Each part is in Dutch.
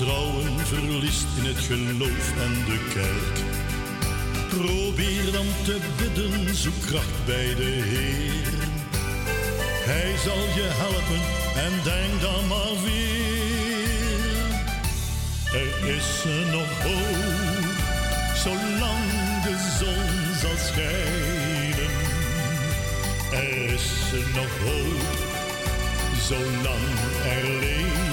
Vertrouwen verliest in het geloof en de kerk. Probeer dan te bidden, zoek kracht bij de Heer. Hij zal je helpen en denk dan maar weer. Er is nog hoop, zolang de zon zal schijnen. Er is nog hoop, zolang er leven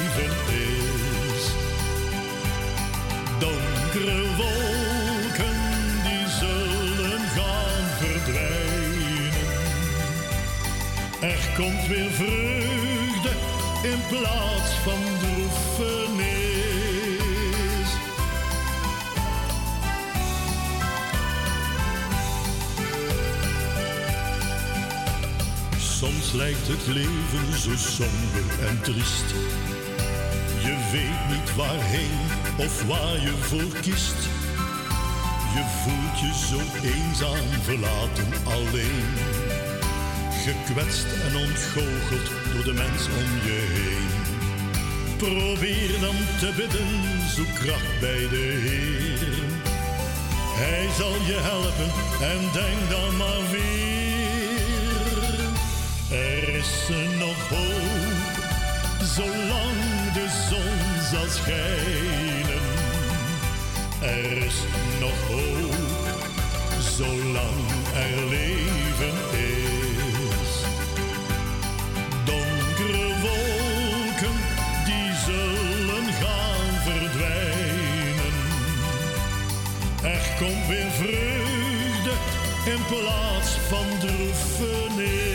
Donkere wolken die zullen gaan verdwijnen. Er komt weer vreugde in plaats van droefenis. Soms lijkt het leven zo somber en triest. Je weet niet waarheen of waar je voor kiest. Je voelt je zo eenzaam, verlaten, alleen. Gekwetst en ontgoocheld door de mens om je heen. Probeer dan te bidden, zoek kracht bij de Heer. Hij zal je helpen en denk dan maar weer. Er is nog hoop, zolang de zon zal schijnen. Er is nog hoop, zolang er leven is. Donkere wolken, die zullen gaan verdwijnen. Er komt weer vreugde in plaats van droefenis.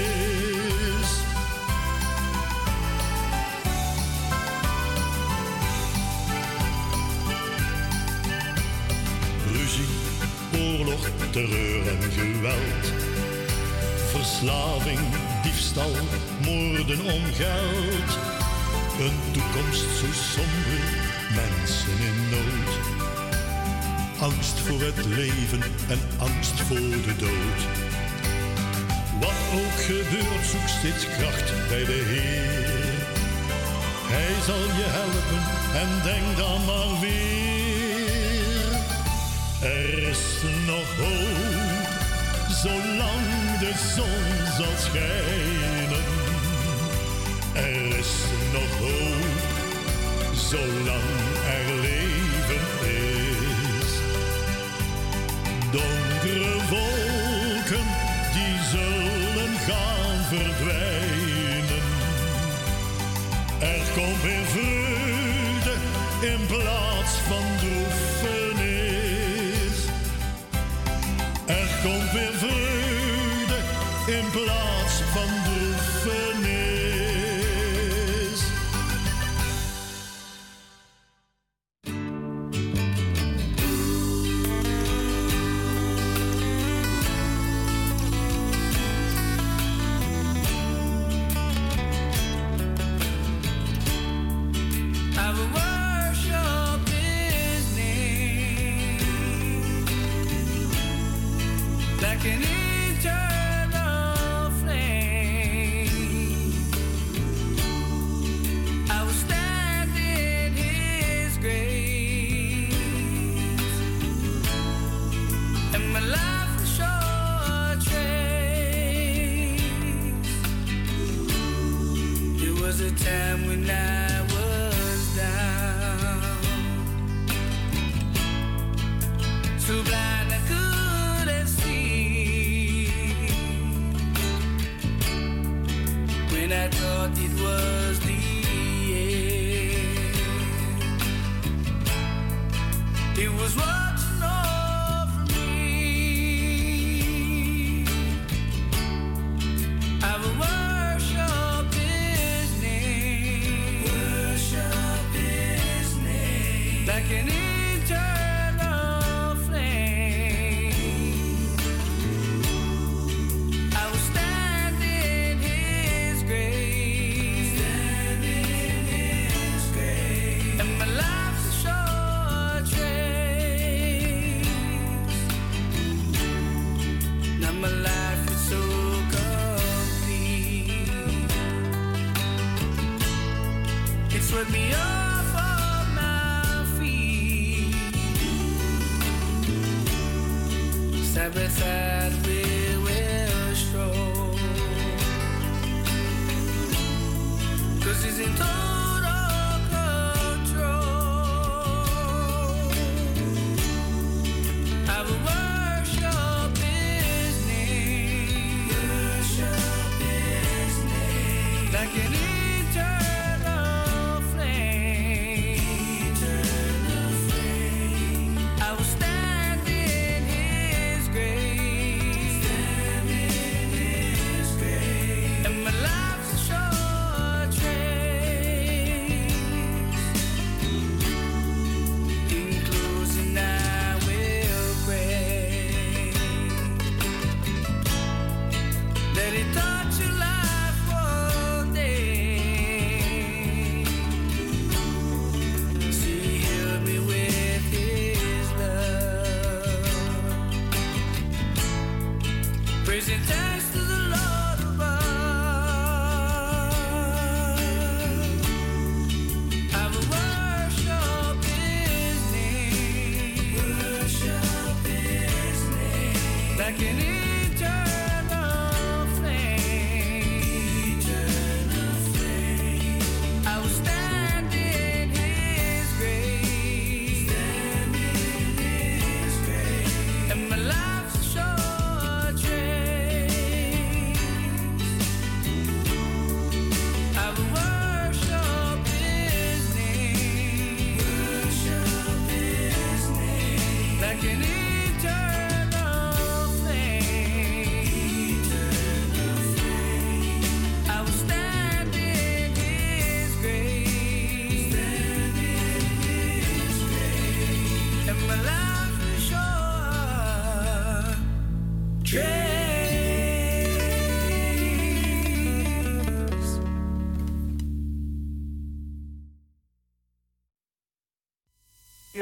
Terreur en geweld. Verslaving, diefstal, moorden om geld. Een toekomst zo somber, mensen in nood. Angst voor het leven en angst voor de dood. Wat ook gebeurt, zoek steeds kracht bij de Heer. Hij zal je helpen en denk dan maar weer. Er is nog hoop, zolang de zon zal schijnen. Er is nog hoop, zolang er leven is. Donkere wolken, die zullen gaan verdwijnen. Er komt weer vreugde in plaats van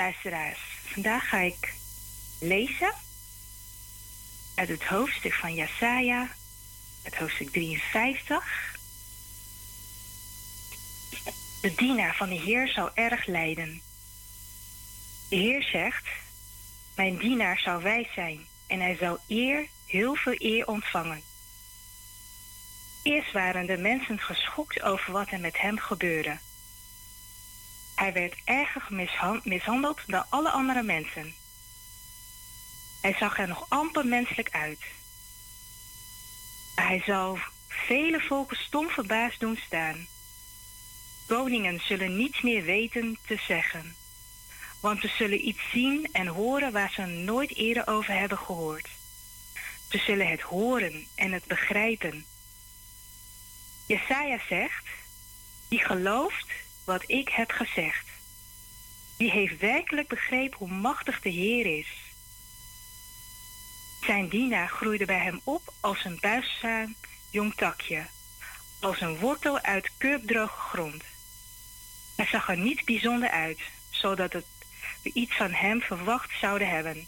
Vandaag ga ik lezen uit het hoofdstuk van Jesaja, het hoofdstuk 53. De dienaar van de Heer zal erg lijden. De Heer zegt, mijn dienaar zal wijs zijn en hij zal eer, heel veel eer ontvangen. Eerst waren de mensen geschokt over wat er met hem gebeurde. Hij werd erger mishandeld dan alle andere mensen. Hij zag er nog amper menselijk uit. Hij zal vele volken stom verbaasd doen staan. Koningen zullen niets meer weten te zeggen, want ze zullen iets zien en horen waar ze nooit eerder over hebben gehoord. Ze zullen het horen en het begrijpen. Jesaja zegt, die gelooft wat ik heb gezegd. Die heeft werkelijk begrepen hoe machtig de Heer is. Zijn dienaar groeide bij hem op als een buigzaam jong takje, als een wortel uit kurkdroge grond. Hij zag er niet bijzonder uit, zodat we iets van hem verwacht zouden hebben.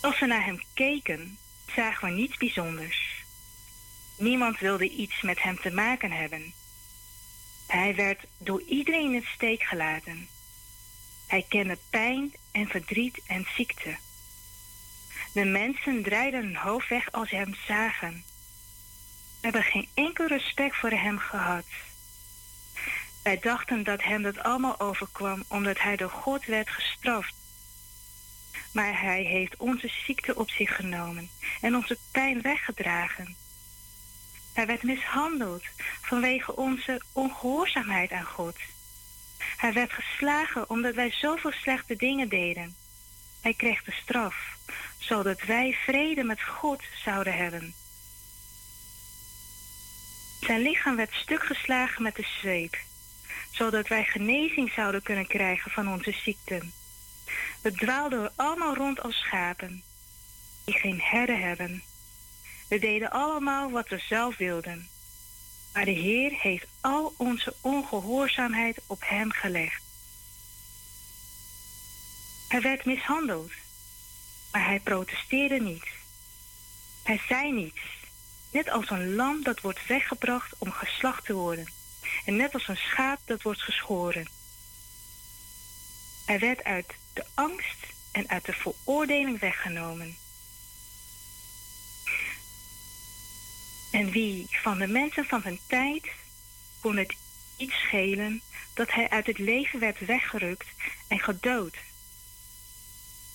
Als we naar hem keken, zagen we niets bijzonders. Niemand wilde iets met hem te maken hebben. Hij werd door iedereen in het steek gelaten. Hij kende pijn en verdriet en ziekte. De mensen draaiden hun hoofd weg als ze hem zagen. We hebben geen enkel respect voor hem gehad. Wij dachten dat hem dat allemaal overkwam omdat hij door God werd gestraft. Maar hij heeft onze ziekte op zich genomen en onze pijn weggedragen. Hij werd mishandeld vanwege onze ongehoorzaamheid aan God. Hij werd geslagen omdat wij zoveel slechte dingen deden. Hij kreeg de straf, zodat wij vrede met God zouden hebben. Zijn lichaam werd stuk geslagen met de zweep, zodat wij genezing zouden kunnen krijgen van onze ziekten. We dwaalden allemaal rond als schapen, die geen herden hebben. We deden allemaal wat we zelf wilden. Maar de Heer heeft al onze ongehoorzaamheid op hem gelegd. Hij werd mishandeld, maar hij protesteerde niet. Hij zei niets, net als een lam dat wordt weggebracht om geslacht te worden, en net als een schaap dat wordt geschoren. Hij werd uit de angst en uit de veroordeling weggenomen. En wie van de mensen van zijn tijd kon het iets schelen dat hij uit het leven werd weggerukt en gedood?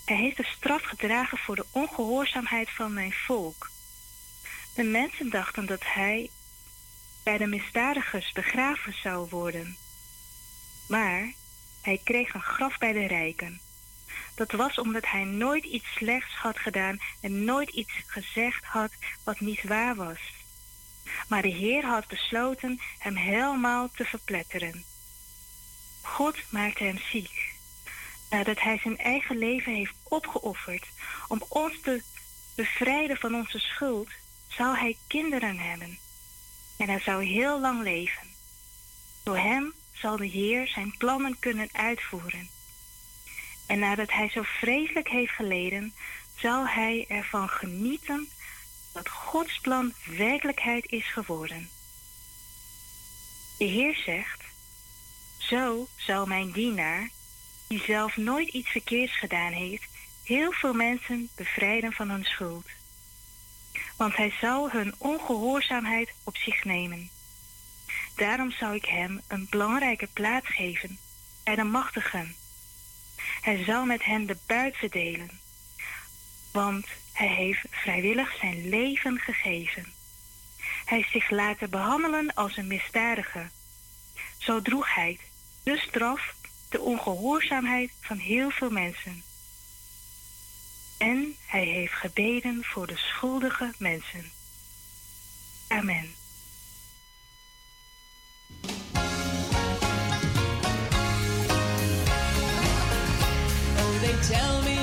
Hij heeft de straf gedragen voor de ongehoorzaamheid van mijn volk. De mensen dachten dat hij bij de misdadigers begraven zou worden. Maar hij kreeg een graf bij de rijken. Dat was omdat hij nooit iets slechts had gedaan en nooit iets gezegd had wat niet waar was. Maar de Heer had besloten hem helemaal te verpletteren. God maakte hem ziek. Nadat hij zijn eigen leven heeft opgeofferd om ons te bevrijden van onze schuld, zou hij kinderen hebben. En hij zou heel lang leven. Door hem zal de Heer zijn plannen kunnen uitvoeren. En nadat hij zo vreselijk heeft geleden, zal hij ervan genieten dat Gods plan werkelijkheid is geworden. De Heer zegt, zo zal mijn dienaar, die zelf nooit iets verkeerds gedaan heeft, heel veel mensen bevrijden van hun schuld. Want hij zal hun ongehoorzaamheid op zich nemen. Daarom zou ik hem een belangrijke plaats geven bij de machtigen. Hij zal met hen de buit verdelen, want hij heeft vrijwillig zijn leven gegeven. Hij is zich laten behandelen als een misdadiger. Zo droeg hij de straf, de ongehoorzaamheid van heel veel mensen. En hij heeft gebeden voor de schuldige mensen. Amen. Oh,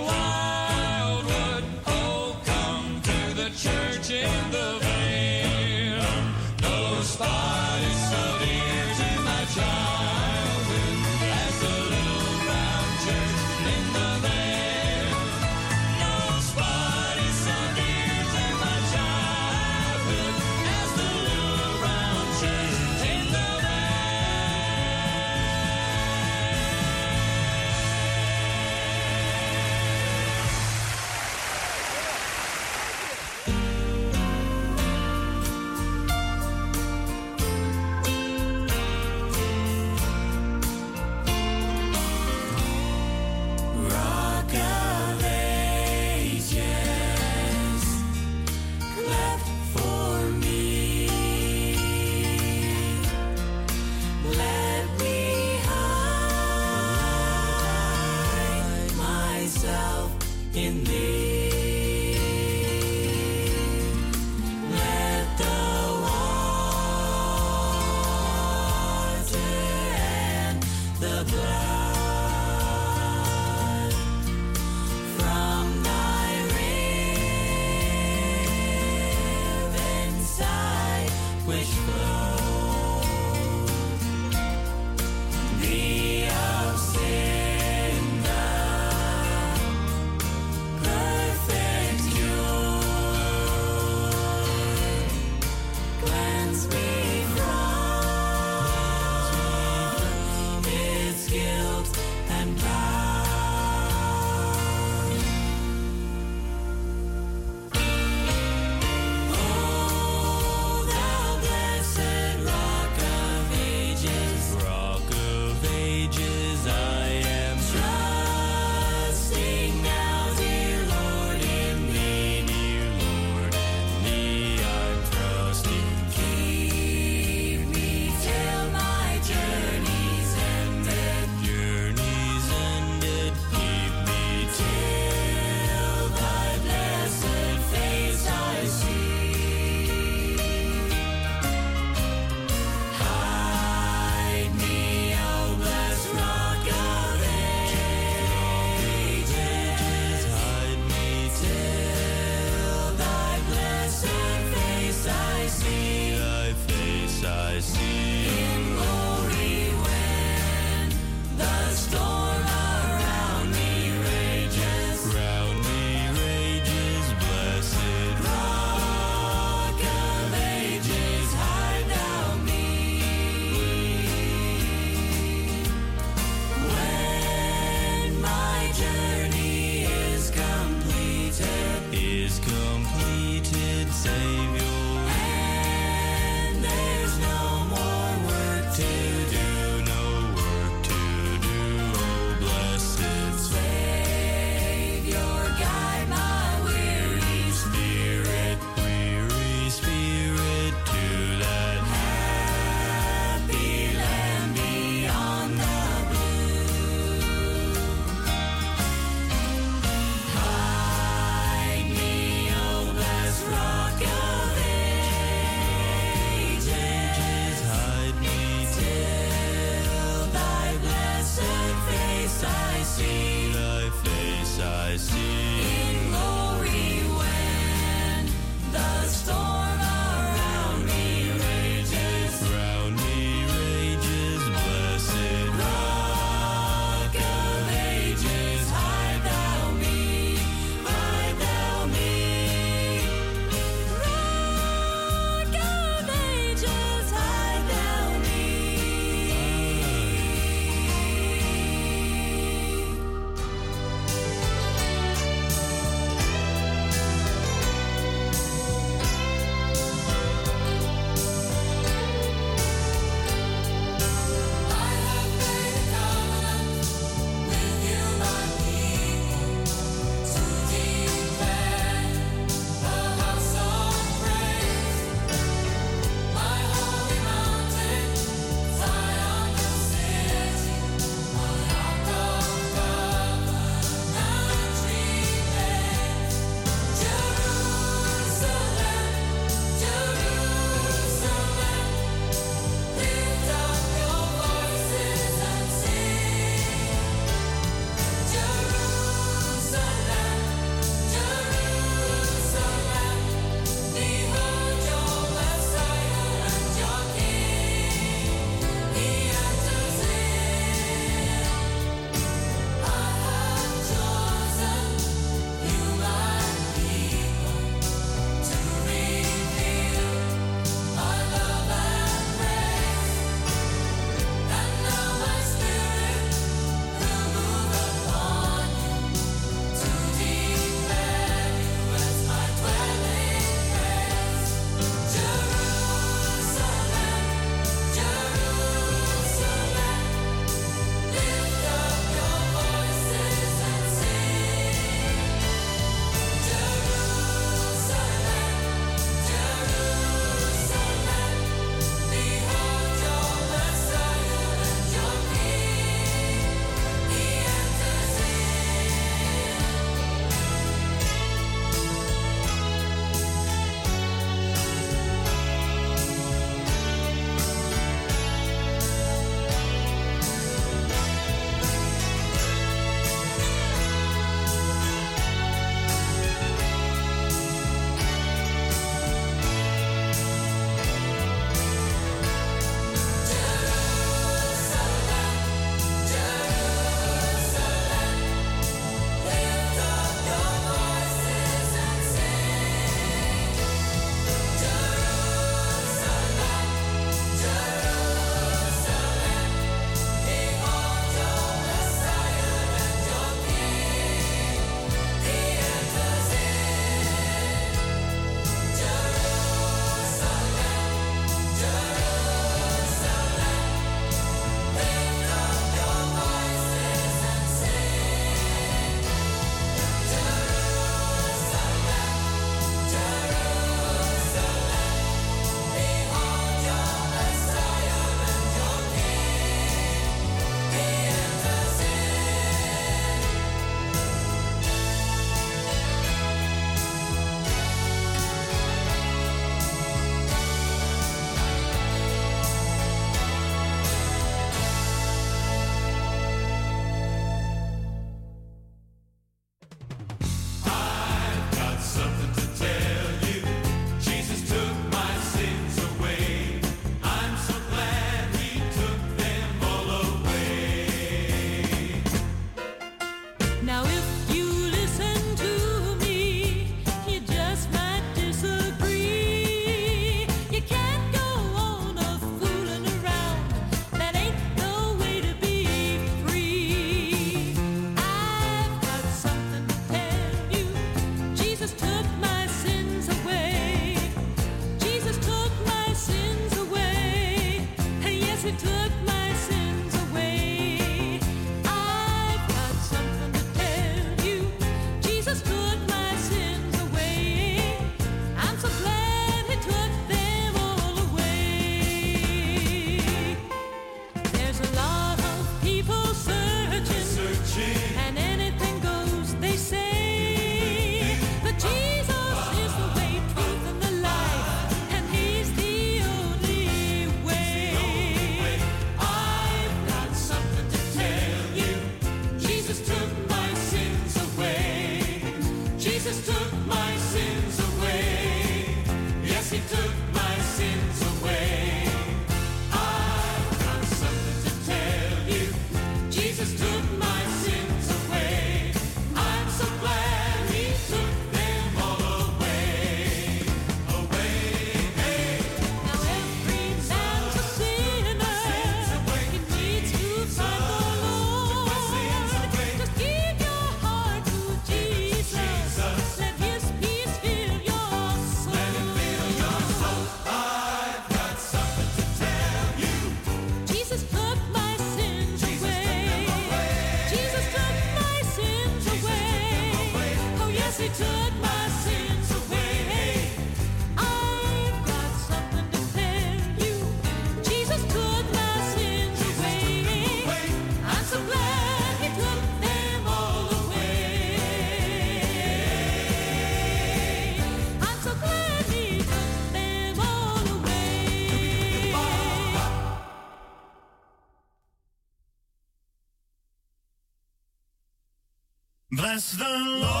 bless the Lord.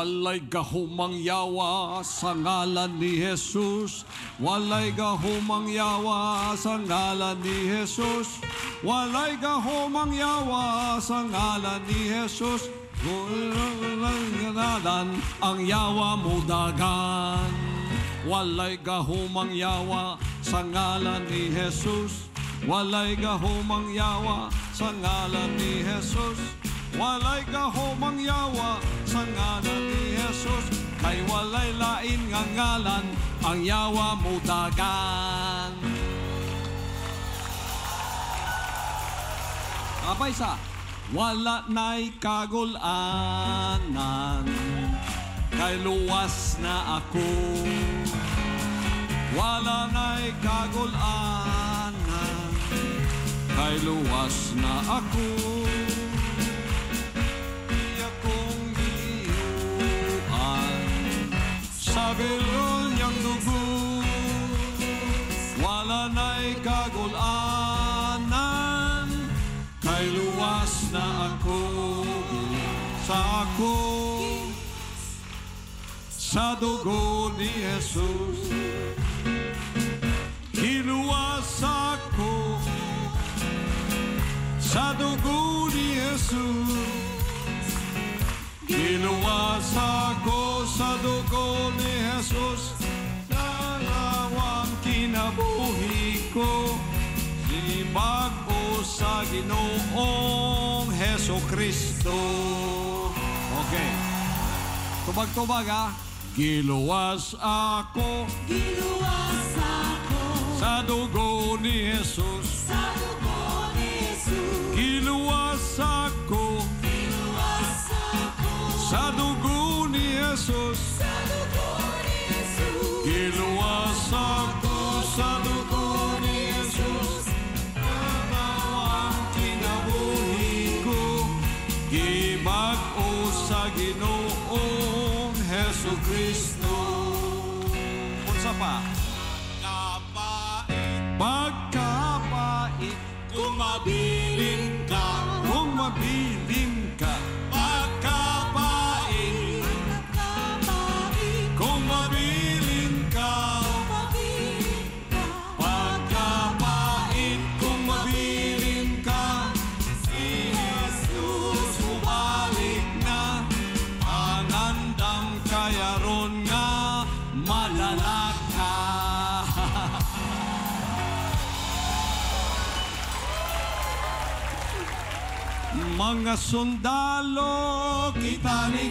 Walay gahumang yawa sa ngalan ni Jesus. Walay gahumang yawa sa ngalan ni Jesus. Walay gahumang yawa sa ngalan ni Jesus. Ang yawa mo dagan. Walay gahumang yawa sa ngalan ni Jesus. Walay gahumang yawa sa ngalan ni Jesus. Walay gahumang yawa sa ngalan Hesus Kay walay lain nga ngalan Ang yawa mo dagan. Ah, Apay sa Wala na'y kagulanan Kay luwas na ako. Wala na'y kagulanan Kay luwas na ako. kabilun yang dugu Walanay kagulanan. Kay luwas na ako Sa ako Sa dugo ni Jesus. Hiluwas ako Sa dugo ni Jesus. Kiluwas ako sa dugo ni Jesus. Dalawang kinabuhi ko. Sibag o sa ginoong Heso Kristo. Okay. Tubag-tubag ha. Giluwas ako Giluwas ako sa dugo ni Jesus. sa dugo ni Jesus. Giluwas ako Sadugun Yesus Sadugun Yesus Ginawa sa ko Sadugun Yesus Kanawan kinabuhi ko. Gibag-o sa ginoong Heso Kristo. Punsa pa? Pagkapait Kumabit. Mga sundalo kita ni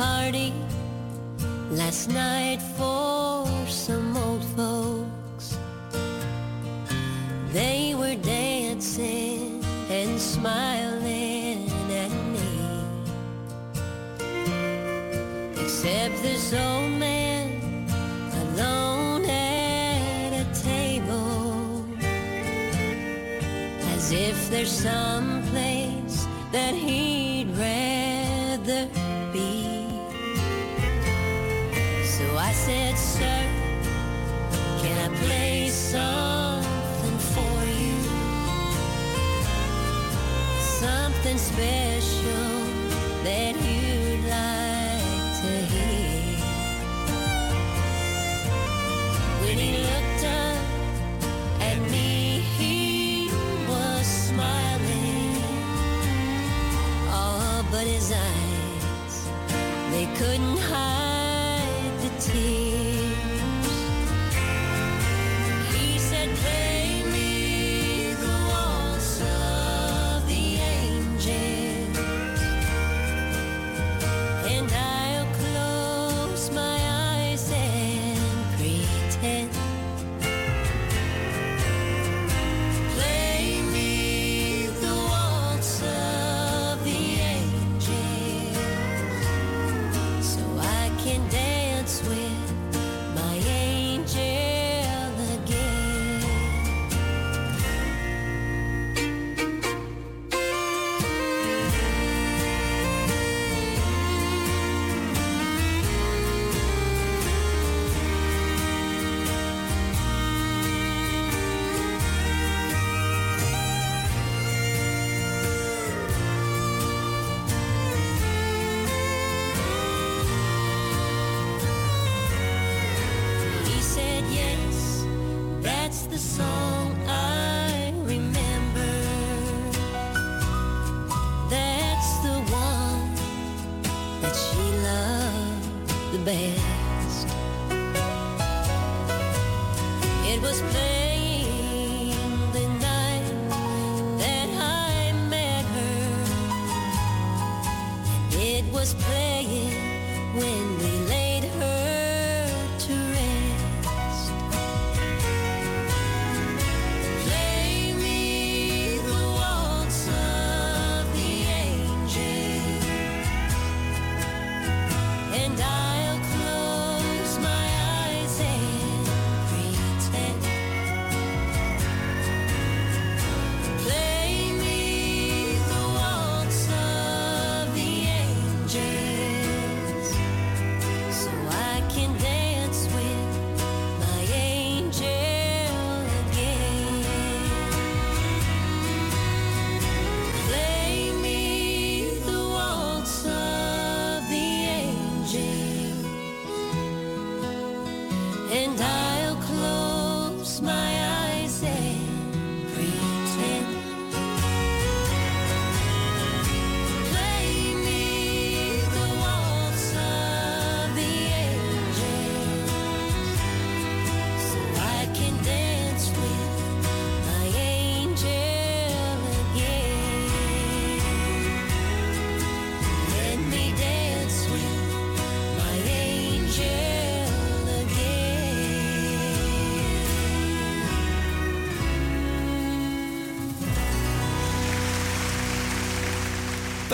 party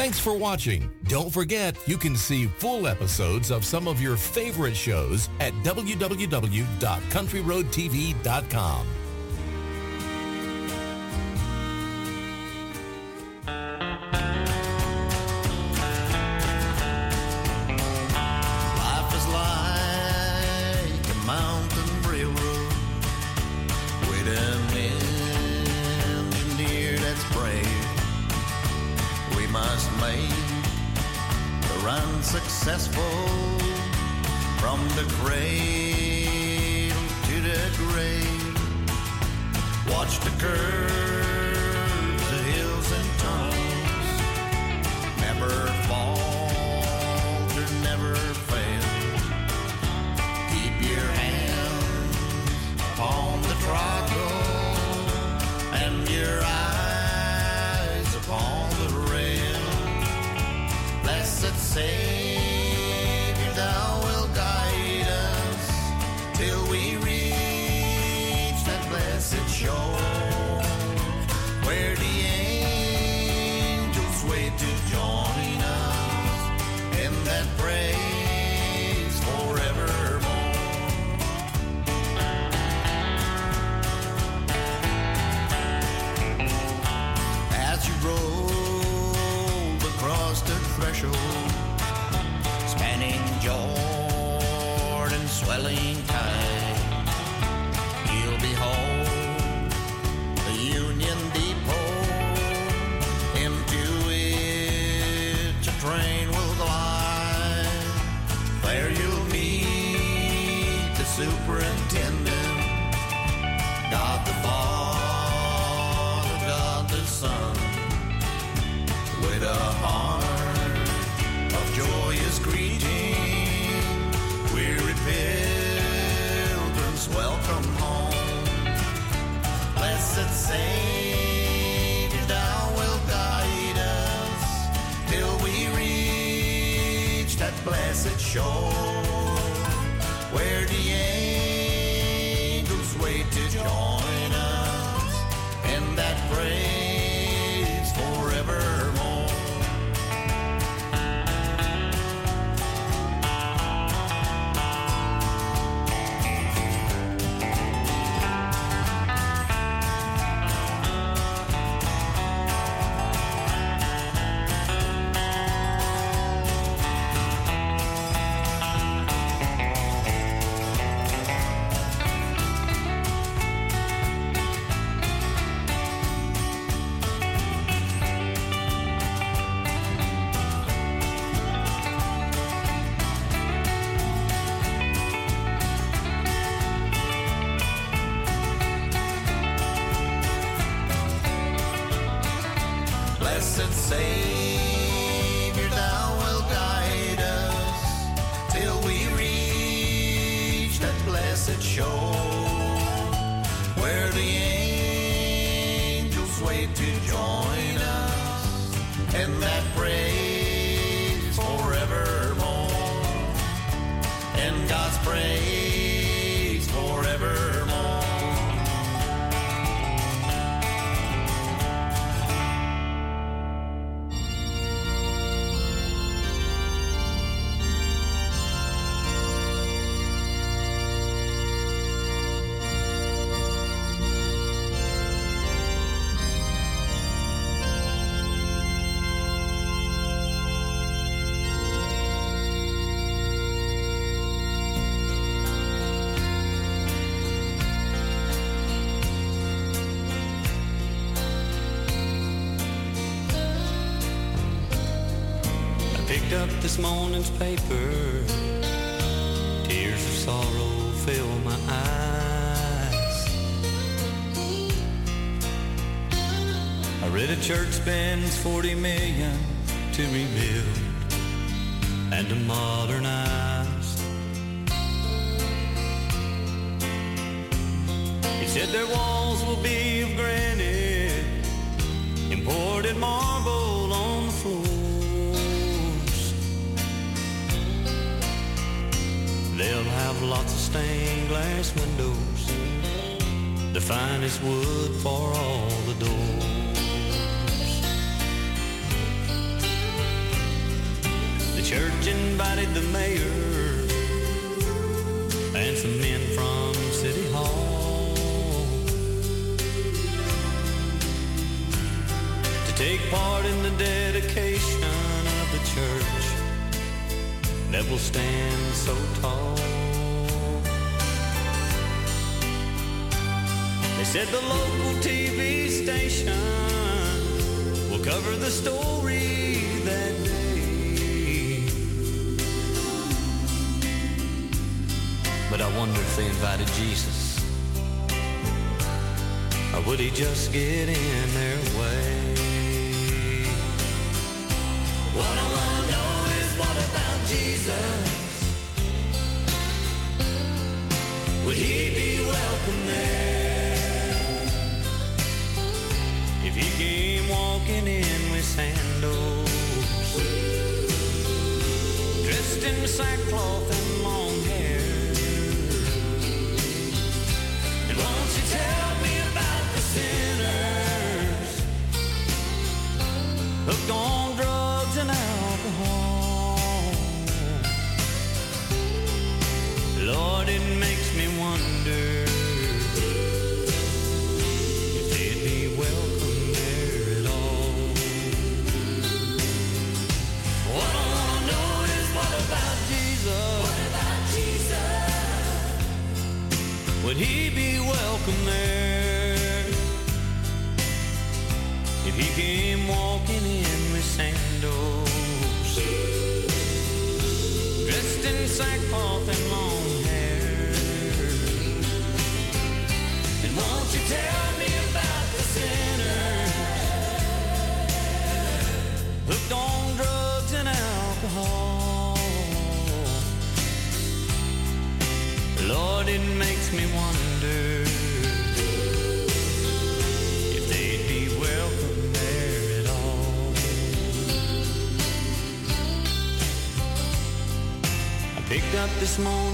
Thanks for watching. Don't forget, you can see full episodes of some of your favorite shows at www.countryroadtv.com. train will glide. There you'll meet the superintendent, God the Father. Go. paper. invited Jesus, or would he just get in their way? What I want to know is what about Jesus? Would he be welcome there? If he came walking in with sandals, dressed in sackcloth small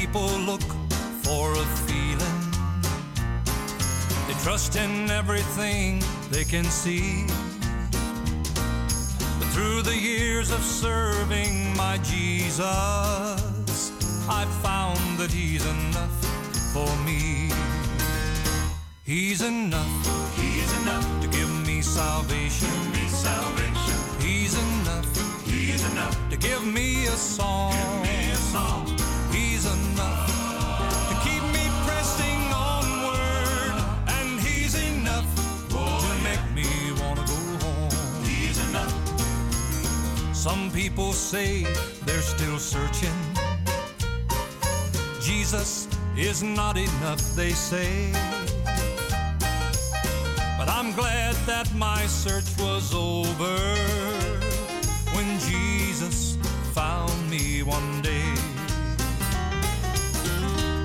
people look for a feeling. They trust in everything they can see. But through the years of serving my Jesus, I've found that He's enough for me. He's enough. He's enough to give me salvation. me salvation. He's enough. He's enough to give me a song. Give me a song. Some people say they're still searching. Jesus is not enough, they say. But I'm glad that my search was over when Jesus found me one day.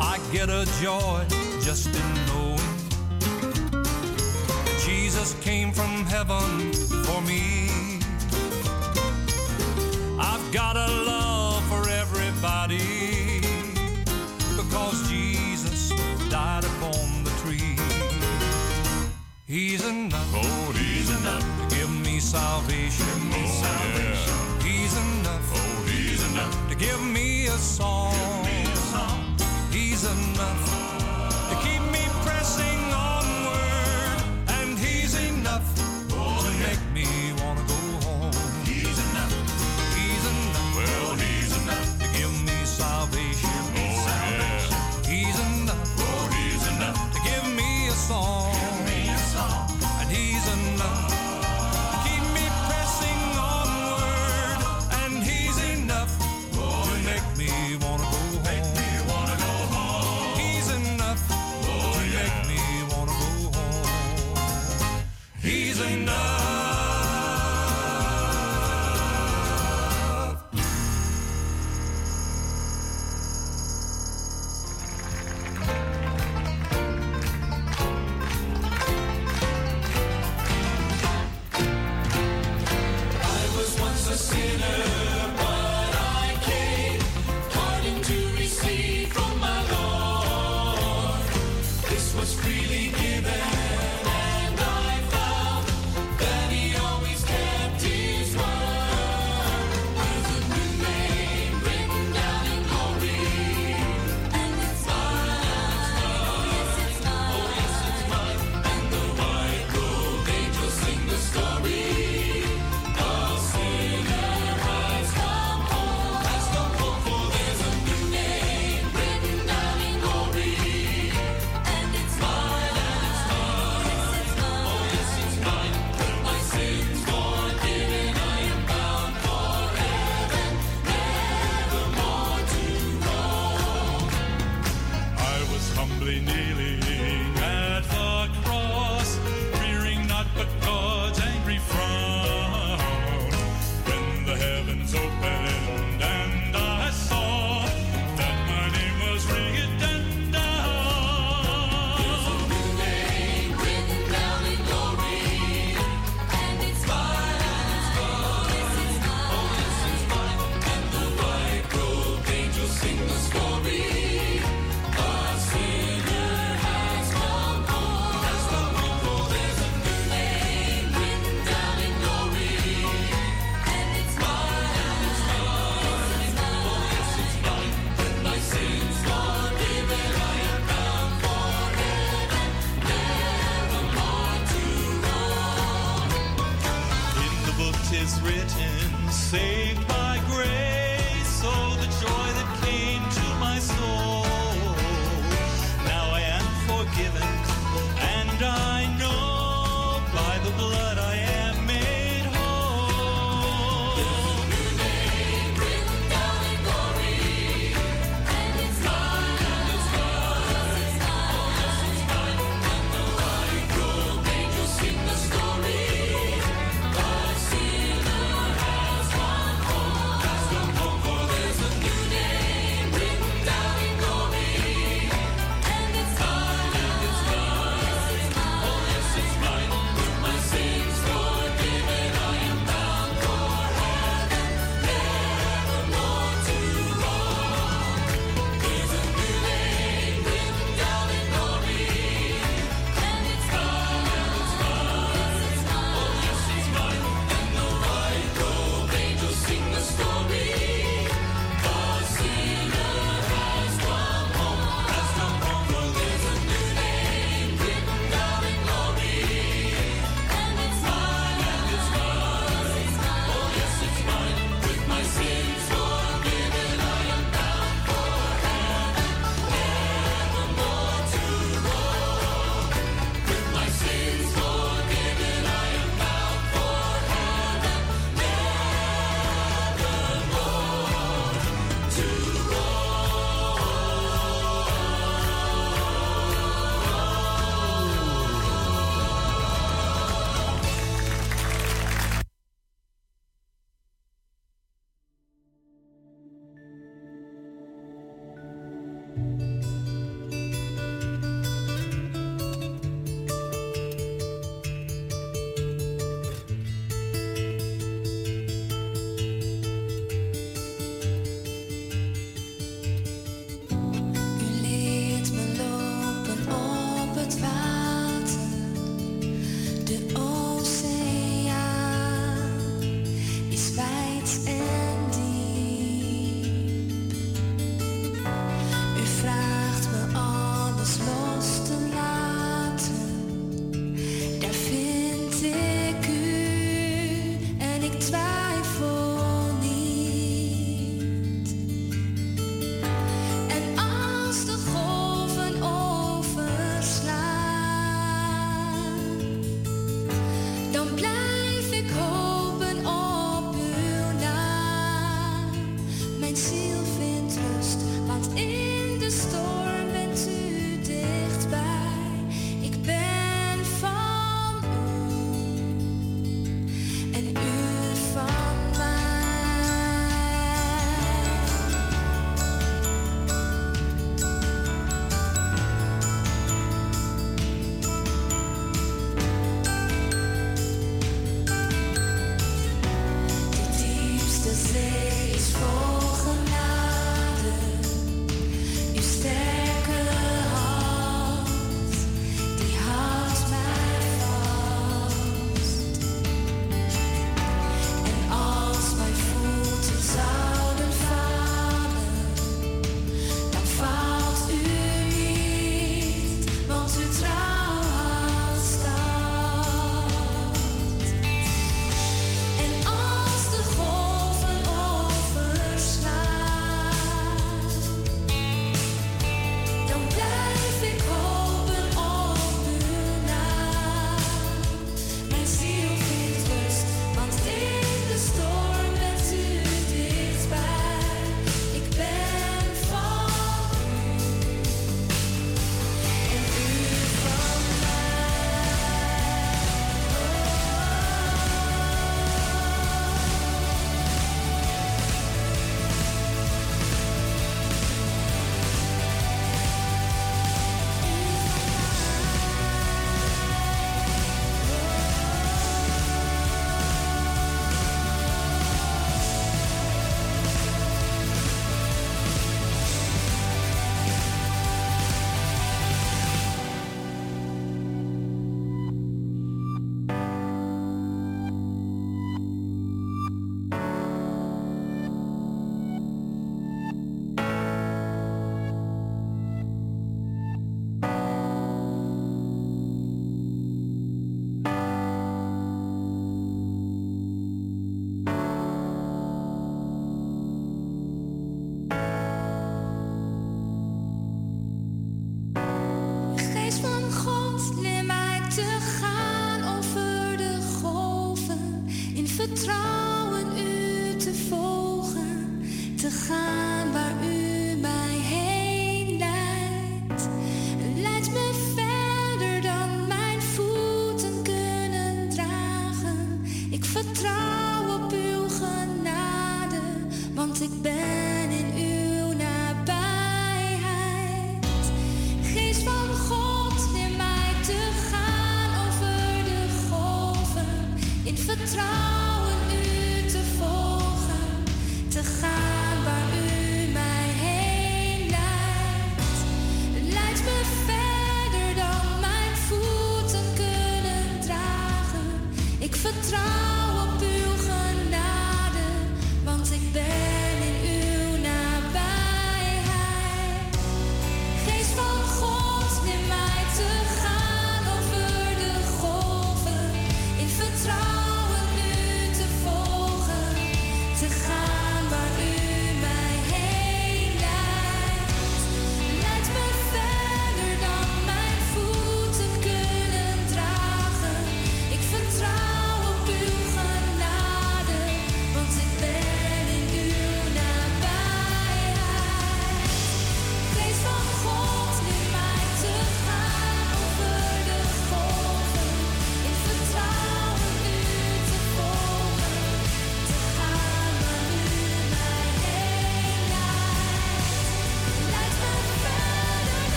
I get a joy just in knowing Jesus came from heaven for me. I've got a love for everybody because Jesus died upon the tree. He's enough. Oh, he's enough to give me salvation. oh, Yeah. He's enough. Oh, he's enough to give me a song. He's enough to keep me pressing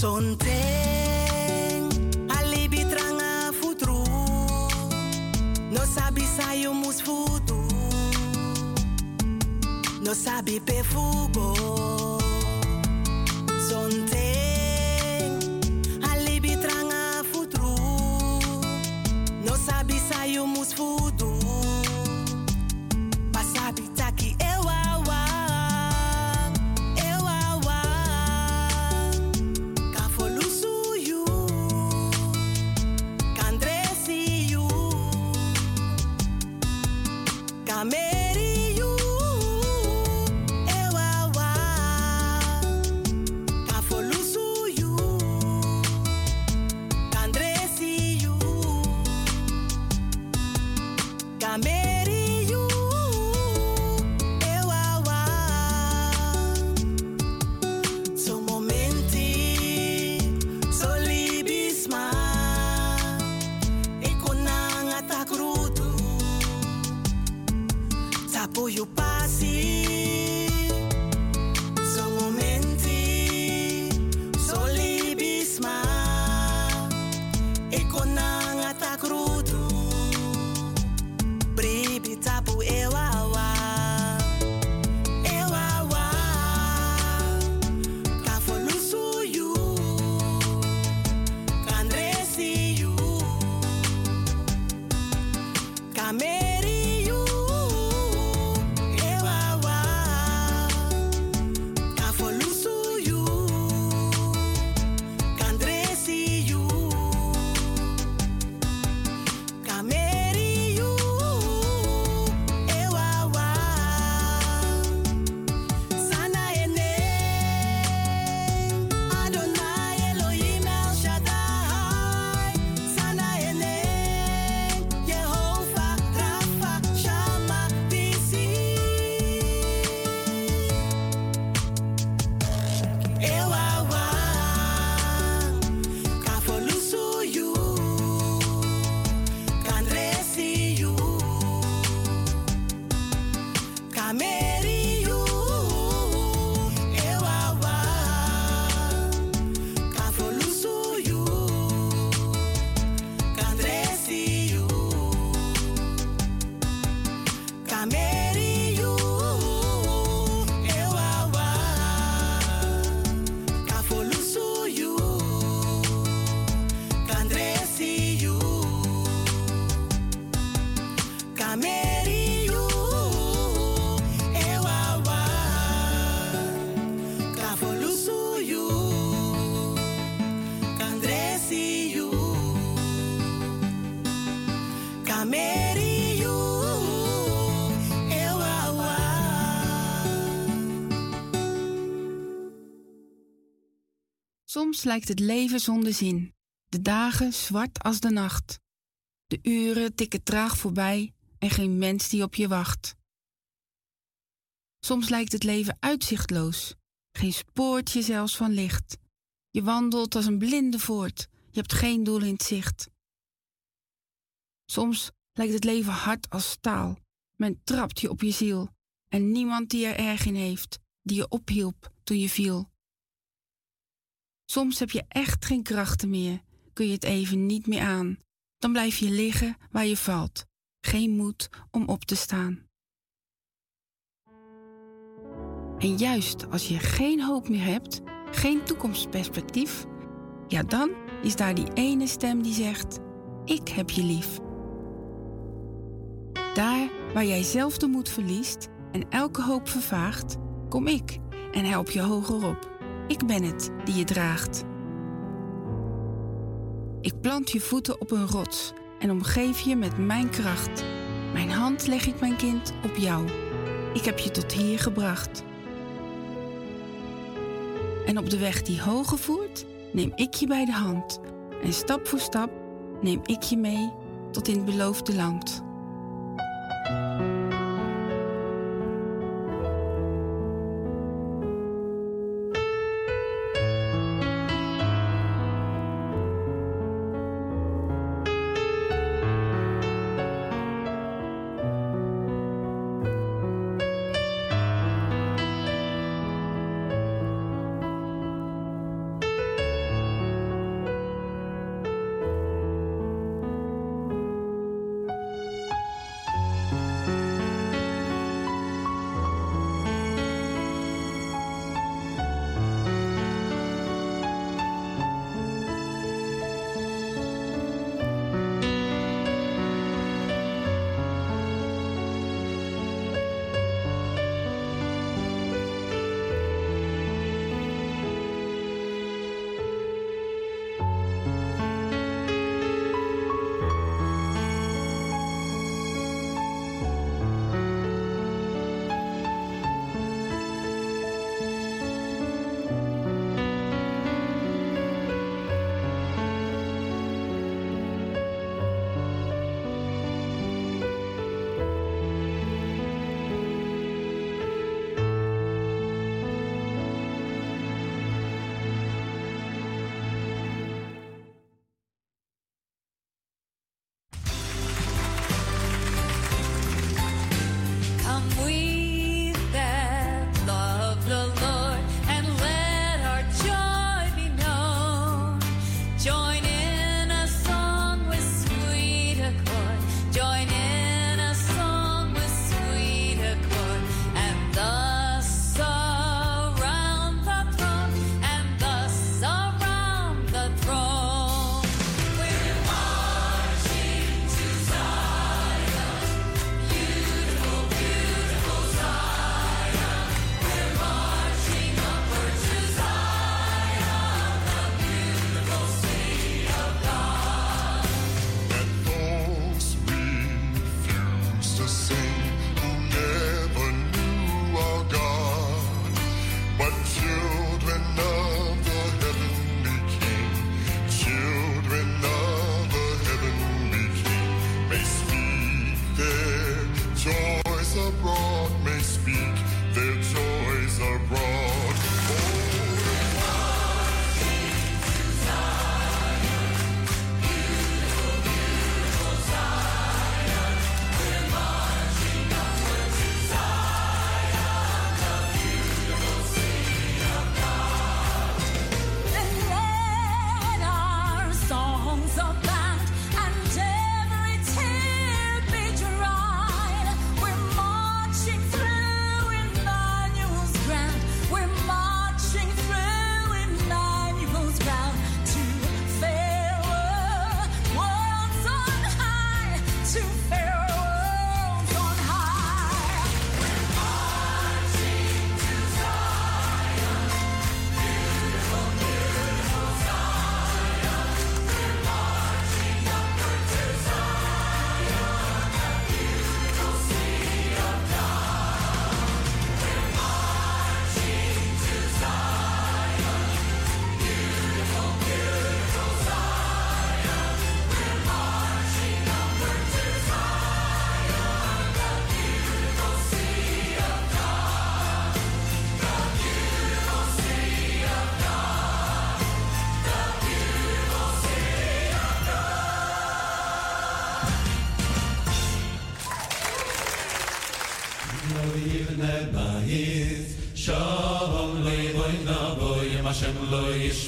Sonteng, alibi tranga futru. No sabi sayo mus futu. No sabi pe fugo. Soms lijkt het leven zonder zin, de dagen zwart als de nacht. De uren tikken traag voorbij en geen mens die op je wacht. Soms lijkt het leven uitzichtloos, geen spoortje zelfs van licht. Je wandelt als een blinde voort, je hebt geen doel in het zicht. Soms lijkt het leven hard als staal, men trapt je op je ziel en niemand die er erg in heeft, die je ophielp toen je viel. Soms heb je echt geen krachten meer, kun je het even niet meer aan. Dan blijf je liggen waar je valt, geen moed om op te staan. En juist als je geen hoop meer hebt, geen toekomstperspectief, ja dan is daar die ene stem die zegt: Ik heb je lief. Daar waar jij zelf de moed verliest en elke hoop vervaagt, kom ik en help je hoger op. Ik ben het die je draagt. Ik plant je voeten op een rots en omgeef je met mijn kracht. Mijn hand leg ik, mijn kind, op jou. Ik heb je tot hier gebracht. En op de weg die hoger voert, neem ik je bij de hand. En stap voor stap neem ik je mee tot in het beloofde land.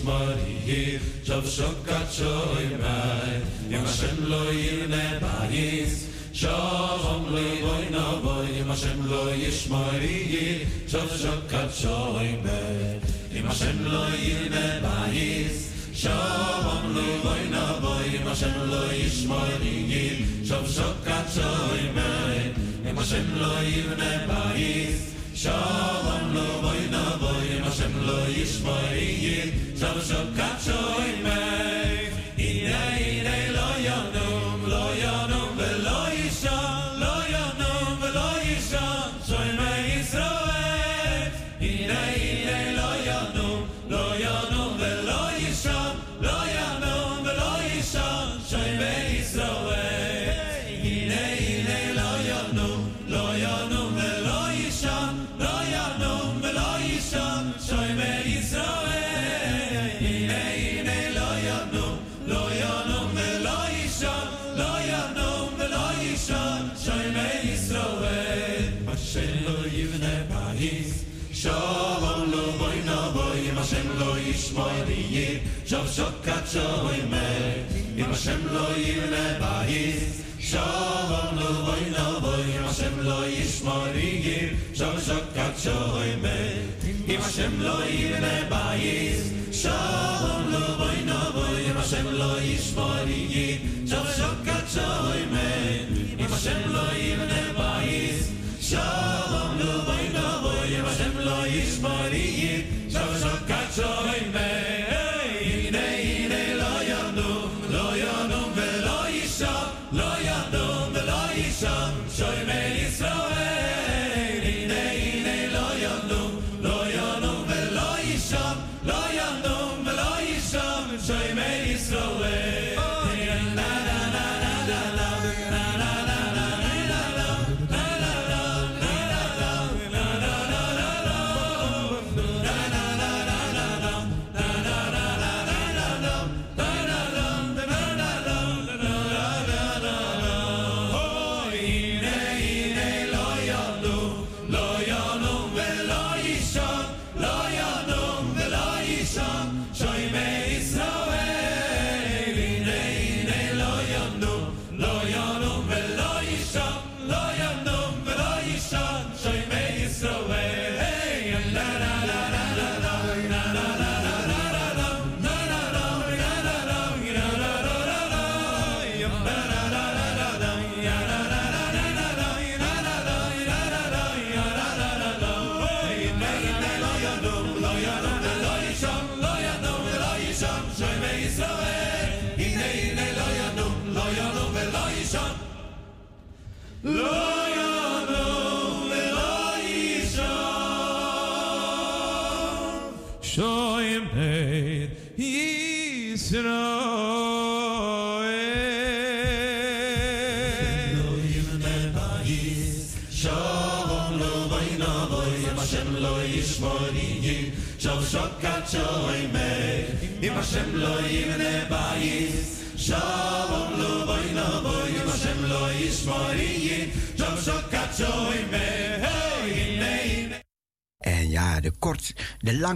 shmari hir shav shokat shoy mai yem shem lo yene bayis shavom le boy na boy yem shem lo yishmari hir shav shokat shoy mai yem shem lo yene bayis shavom le boy na boy yem shem lo yishmari hir shav shokat shoy mai yem shem lo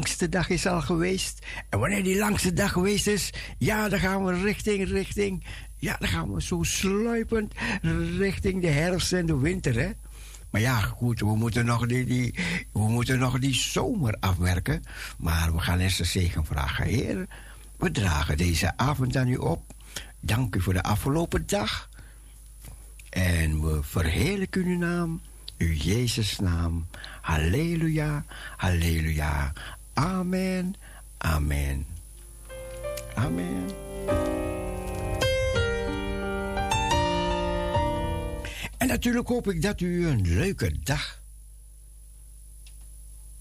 langste dag is al geweest. En wanneer die langste dag geweest is, ja, dan gaan we richting, richting. Ja, dan gaan we zo sluipend richting de herfst en de winter, hè. Maar ja, goed, we moeten nog die, die, we moeten nog die zomer afwerken. Maar we gaan eerst de zegen vragen. Heer, we dragen deze avond aan u op. Dank u voor de afgelopen dag. En we verheerlijken uw naam, uw Jezus' naam. Halleluja, halleluja. Amen, amen. Amen. En natuurlijk hoop ik dat u een leuke dag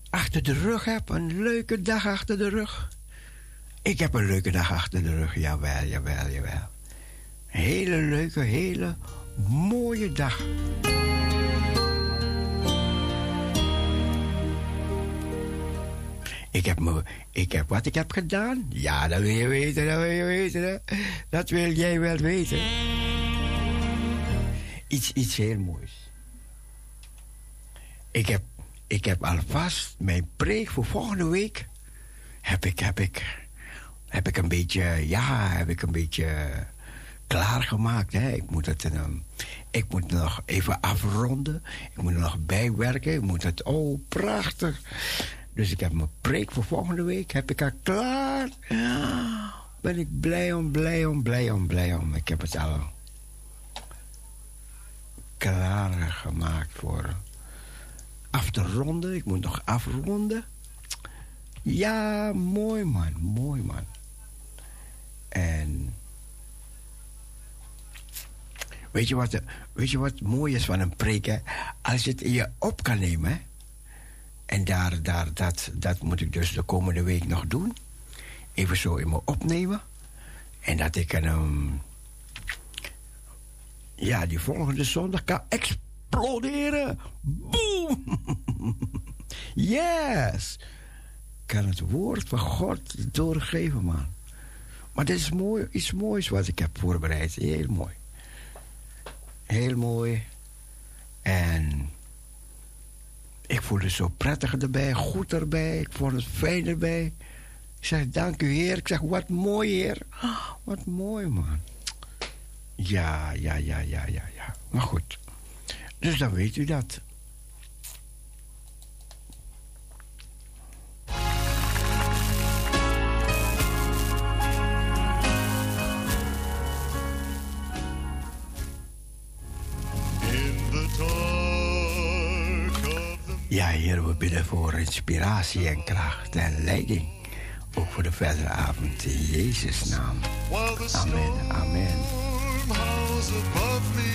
achter de rug hebt. Een leuke dag achter de rug. Ik heb een leuke dag achter de rug. Jawel, jawel, jawel. Een hele leuke, hele mooie dag. Ik heb, me, ik heb wat ik heb gedaan. Ja, dat wil je weten, dat wil je weten. Dat wil jij wel weten. Iets, iets heel moois. Ik heb, ik heb alvast mijn preek voor volgende week. Heb ik, heb ik, heb ik een beetje, ja, heb ik een beetje klaargemaakt. Ik, moet het, um, ik moet nog even afronden. Ik moet nog bijwerken. Ik moet het, oh, prachtig. Dus ik heb mijn preek voor volgende week. Heb ik al klaar. Ben ik blij om, blij om, blij om, blij om. Ik heb het al klaar gemaakt voor af te ronden. Ik moet nog afronden. Ja, mooi man, mooi man. En weet je wat, weet je wat mooi is van een preek? Als je het in je op kan nemen. Hè? En daar, daar, dat, dat moet ik dus de komende week nog doen. Even zo in me opnemen. En dat ik een. Um, ja, die volgende zondag kan exploderen. Boom! Yes! Kan het woord van God doorgeven, man. Maar dit is mooi, iets moois wat ik heb voorbereid. Heel mooi. Heel mooi. En ik voelde zo prettig erbij, goed erbij. Ik vond het fijn erbij. Ik zeg, dank u Heer. Ik zeg, wat mooi Heer. Oh, wat mooi man. Ja, ja, ja, ja, ja, ja. Maar goed. Dus dan weet u dat. Ja, Heer, we bidden voor inspiratie en kracht en leiding. Ook voor de verdere avond in Jezus' naam. Amen, amen. above me,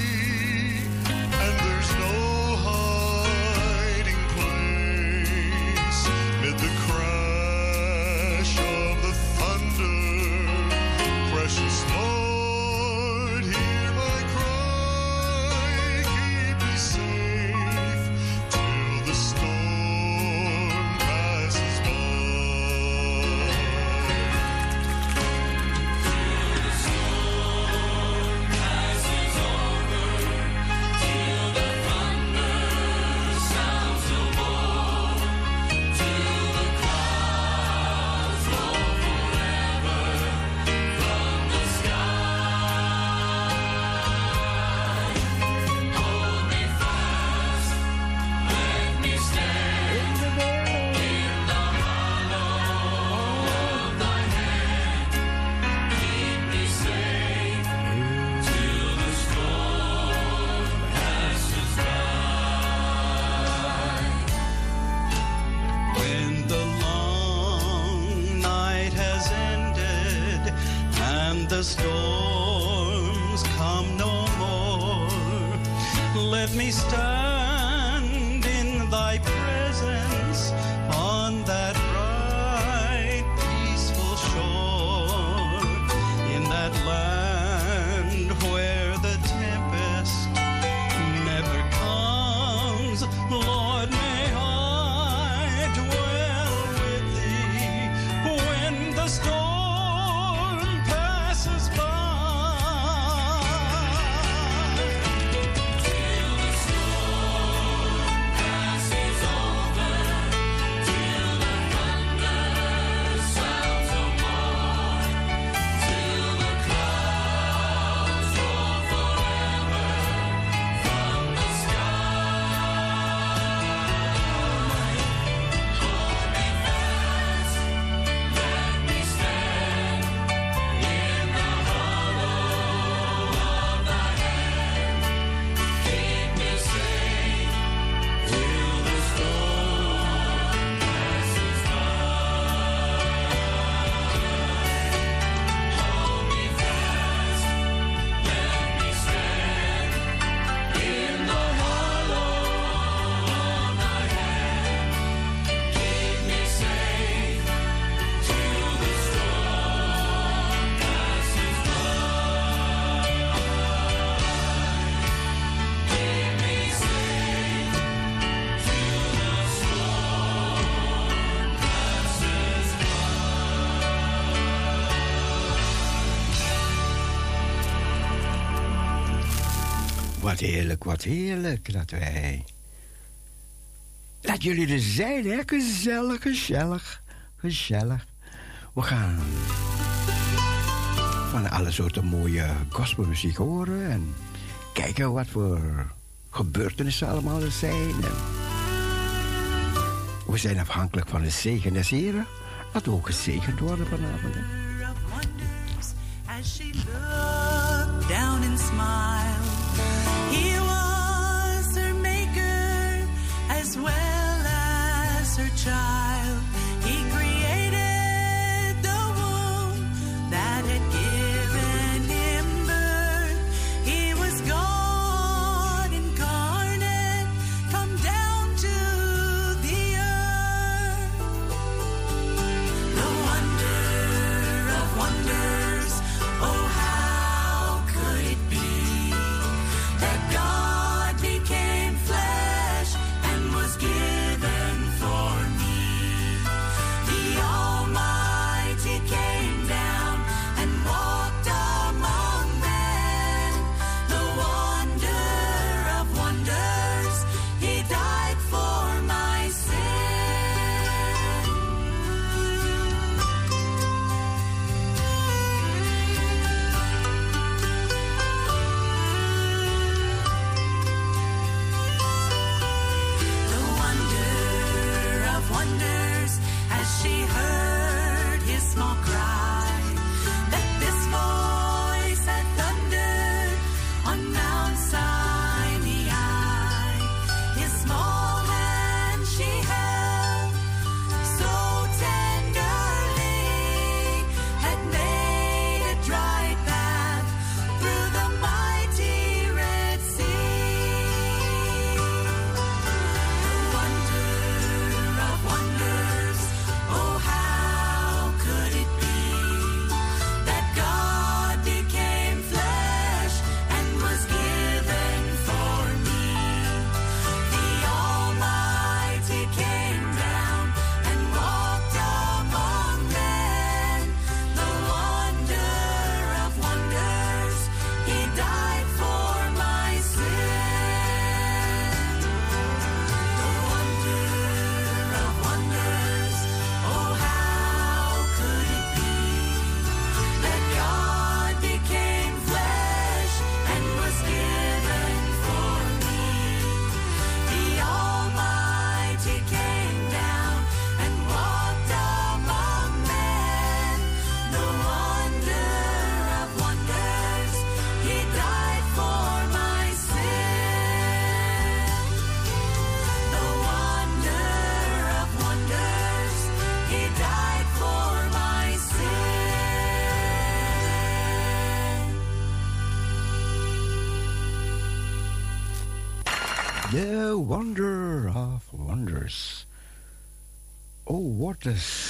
Wat heerlijk, wat heerlijk dat wij. Dat jullie er zijn, hè? Gezellig, gezellig, gezellig. We gaan van alle soorten mooie gospelmuziek horen en kijken wat voor gebeurtenissen allemaal er zijn. we zijn afhankelijk van de zegen des Heren, dat we ook gezegend worden vanavond.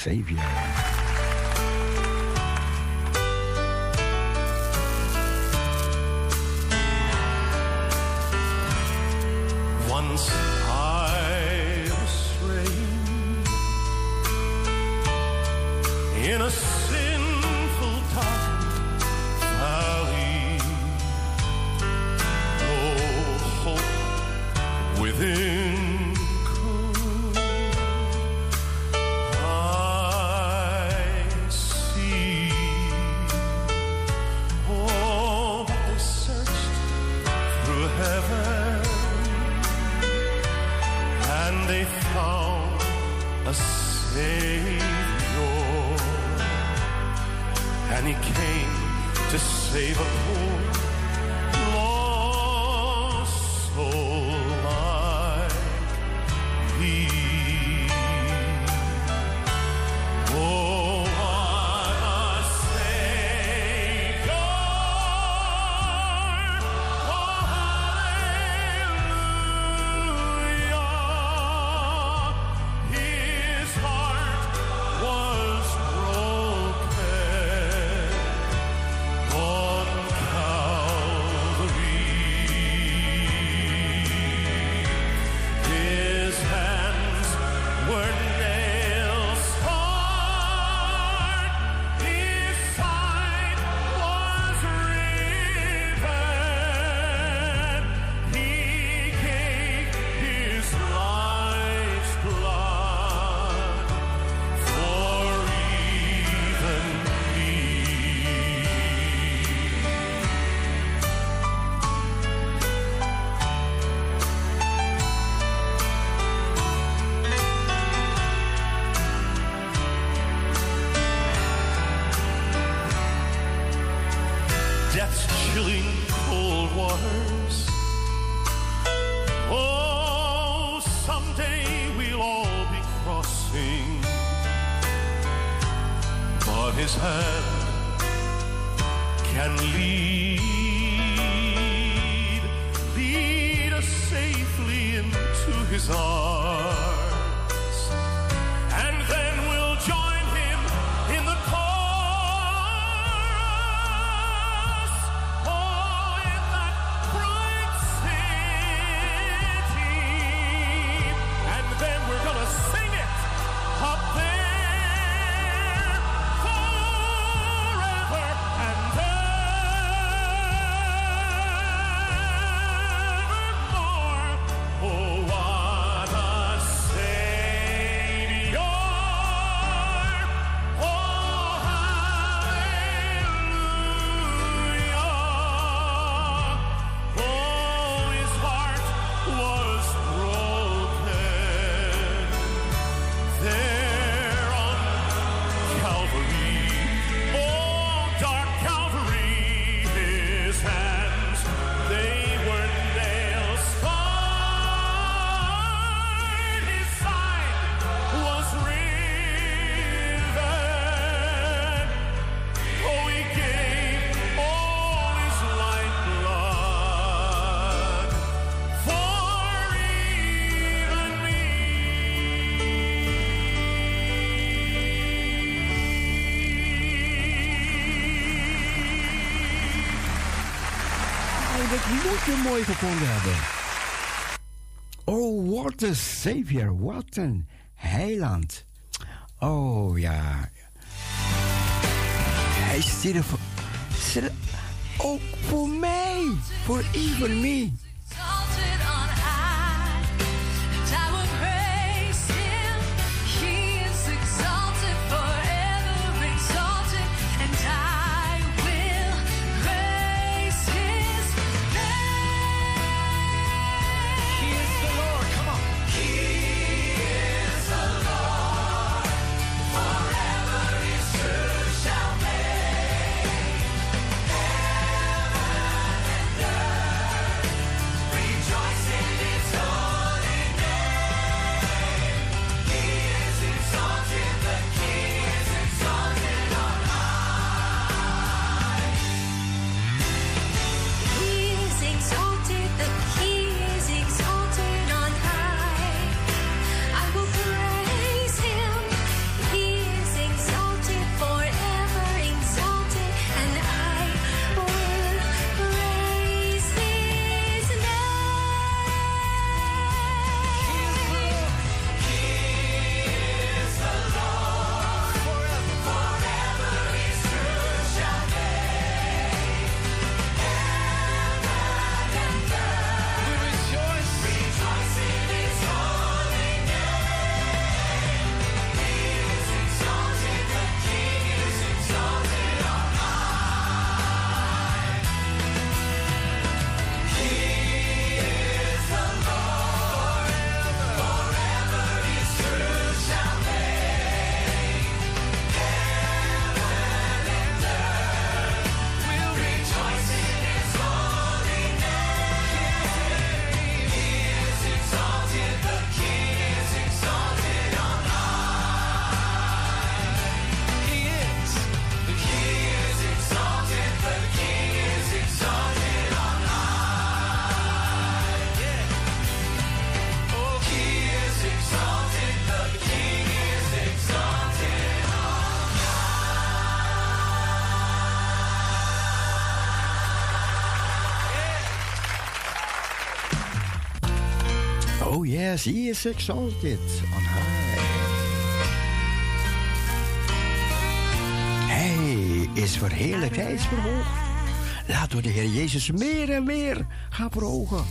Savior. mooi gevonden hebben. Oh, what a savior, wat een heiland. Oh ja. Hij stierf ook voor mij, voor even me. Zie he is exalted on high. Hij is voor hij verhoogd. Laten we de Heer Jezus meer en meer gaan verhogen.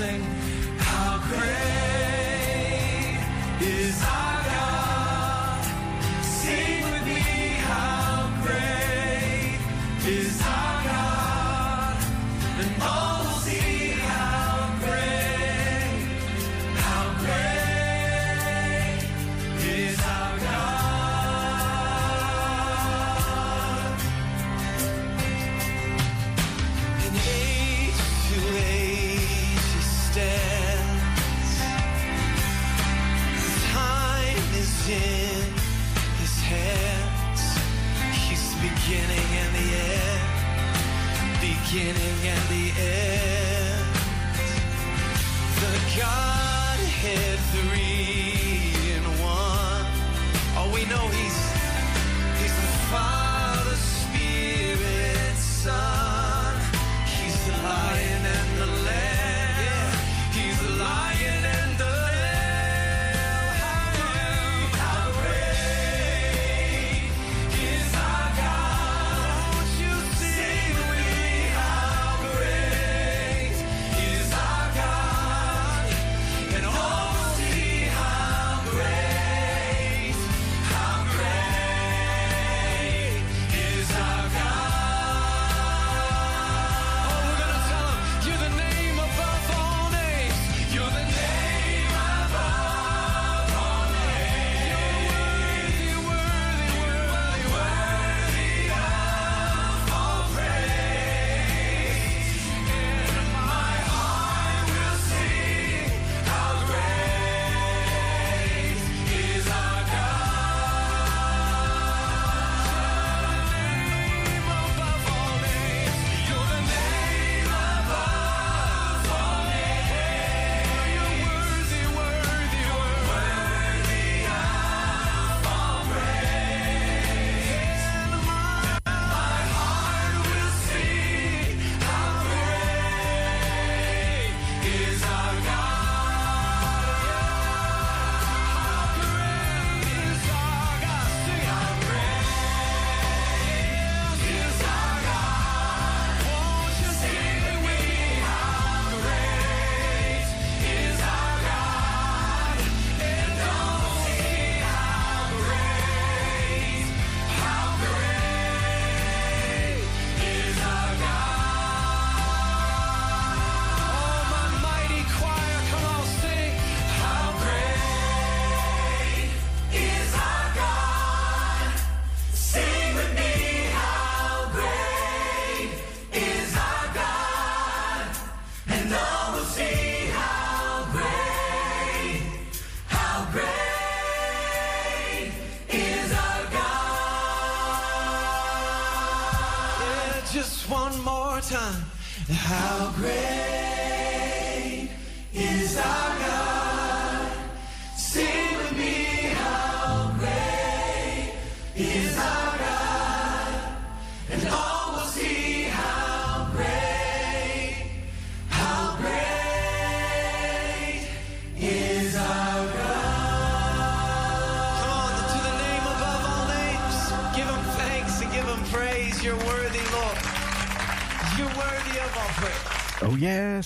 Sing, how great is our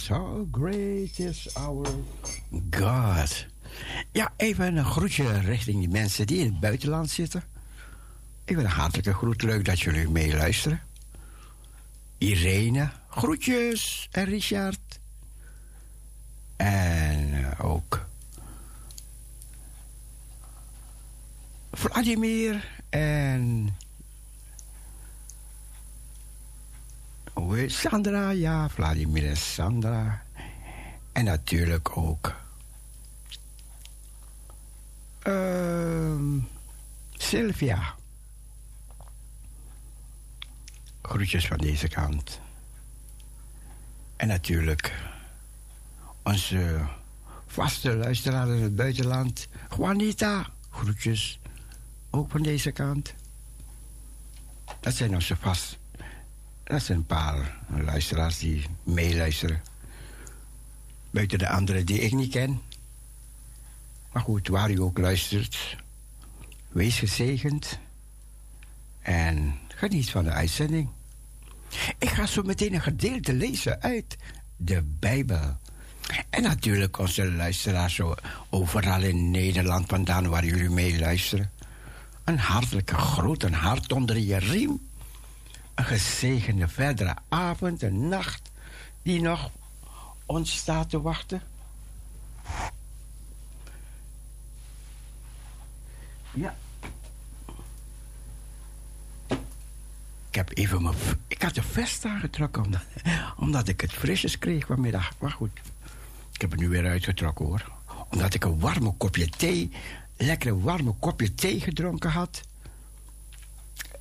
how great is our God. Ja, even een groetje richting die mensen die in het buitenland zitten. Even een hartelijke groet, leuk dat jullie meeluisteren. Irene, groetjes. En Richard. En eh, ook Vladimir en Sandra, ja, Vladimir en Sandra. En natuurlijk ook ehm, Sylvia. Groetjes van deze kant. En natuurlijk onze vaste luisteraar in het buitenland, Juanita. Groetjes, ook van deze kant. Dat zijn onze vast. Dat zijn een paar luisteraars die meeluisteren. Buiten de anderen die ik niet ken. Maar goed, waar u ook luistert, wees gezegend en geniet van de uitzending. Ik ga zo meteen een gedeelte lezen uit de Bijbel. En natuurlijk onze luisteraars overal in Nederland vandaan waar jullie mee luisteren. Een hartelijke groet, een hart onder je riem. Een gezegende verdere avond en nacht die nog ons staat te wachten. Ja. Ik heb even mijn... Ik had de vest aangetrokken omdat, omdat ik het frisjes kreeg vanmiddag. Maar goed, ik heb het nu weer uitgetrokken hoor. Omdat ik een warme kopje thee, lekker warme kopje thee gedronken had.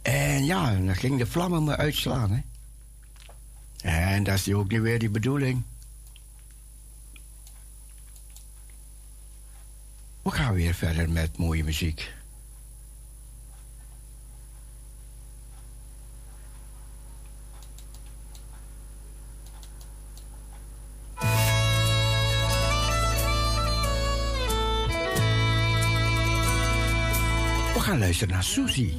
En ja, dan ging de vlammen me uitslaan. Hè. En dat is ook niet weer die bedoeling. We gaan weer verder met mooie muziek. Gaan luisteren naar Susie.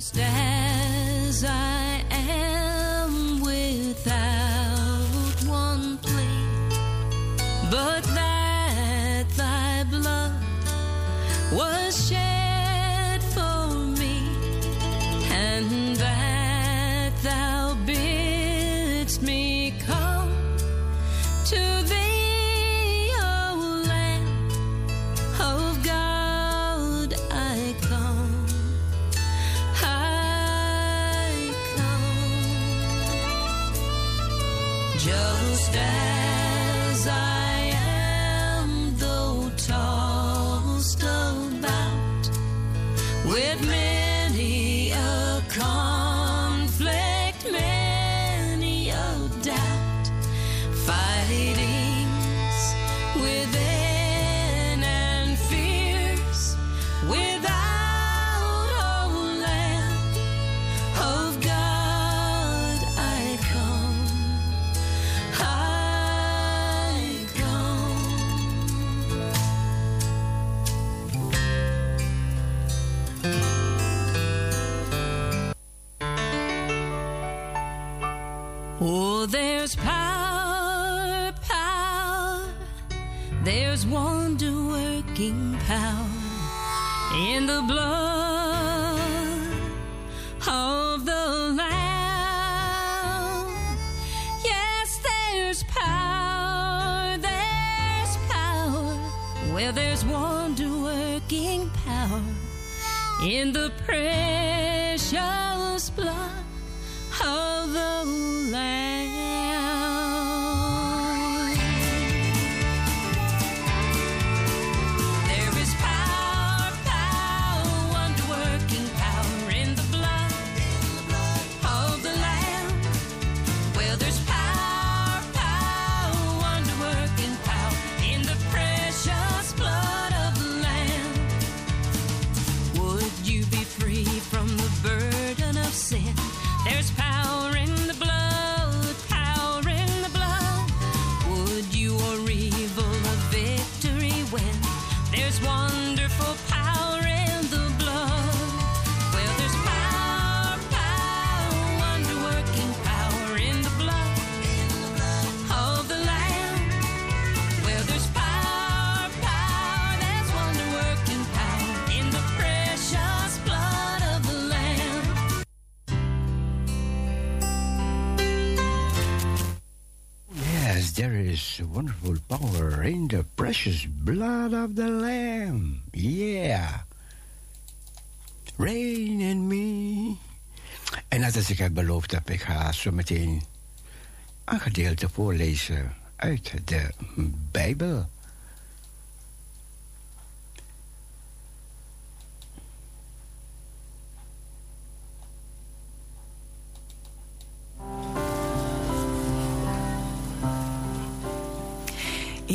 There's power, power, there's wonder working power in the blood of the Lamb. Yes, there's power, there's power. Where there's wonder working power in the precious wonderful power in the precious blood of the Lamb. Yeah. Reign in me. En net als ik heb beloofd heb, ik ga zo meteen een gedeelte voorlezen uit de Bijbel.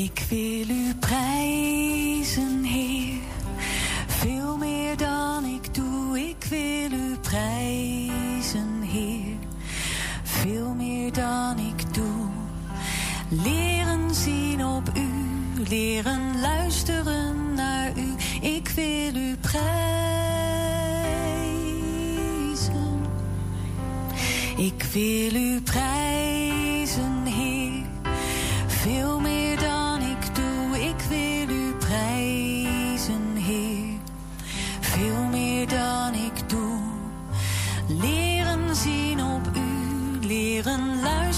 Ik wil u prijzen, Heer. Veel meer dan ik doe, ik wil u prijzen, Heer. Veel meer dan ik doe. Leren zien op u, leren luisteren naar u. Ik wil u prijzen. Ik wil u prijzen, leren luisteren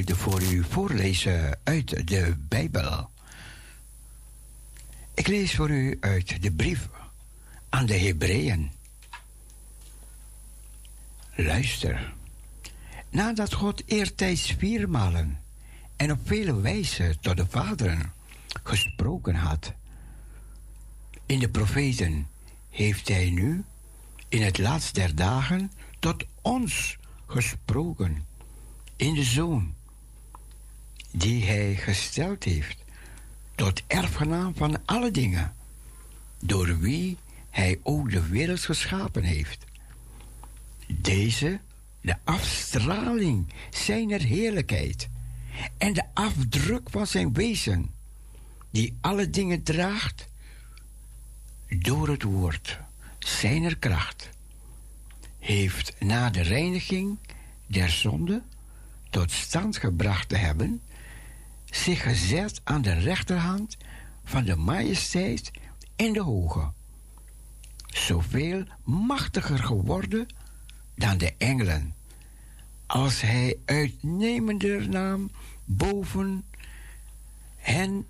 Gedeelte voor u voorlezen uit de Bijbel. Ik lees voor u uit de brief aan de Hebreeën. Luister. Nadat God eertijds viermalen en op vele wijzen tot de vaderen gesproken had, in de profeten heeft hij nu in het laatst der dagen tot ons gesproken in de Zoon, die Hij gesteld heeft tot erfgenaam van alle dingen, door wie Hij ook de wereld geschapen heeft. Deze, de afstraling zijner heerlijkheid en de afdruk van zijn wezen, die alle dingen draagt door het woord zijner kracht, heeft na de reiniging der zonde tot stand gebracht te hebben, zich gezet aan de rechterhand van de majesteit in de hoge. Zoveel machtiger geworden dan de engelen, als hij uitnemender naam boven hen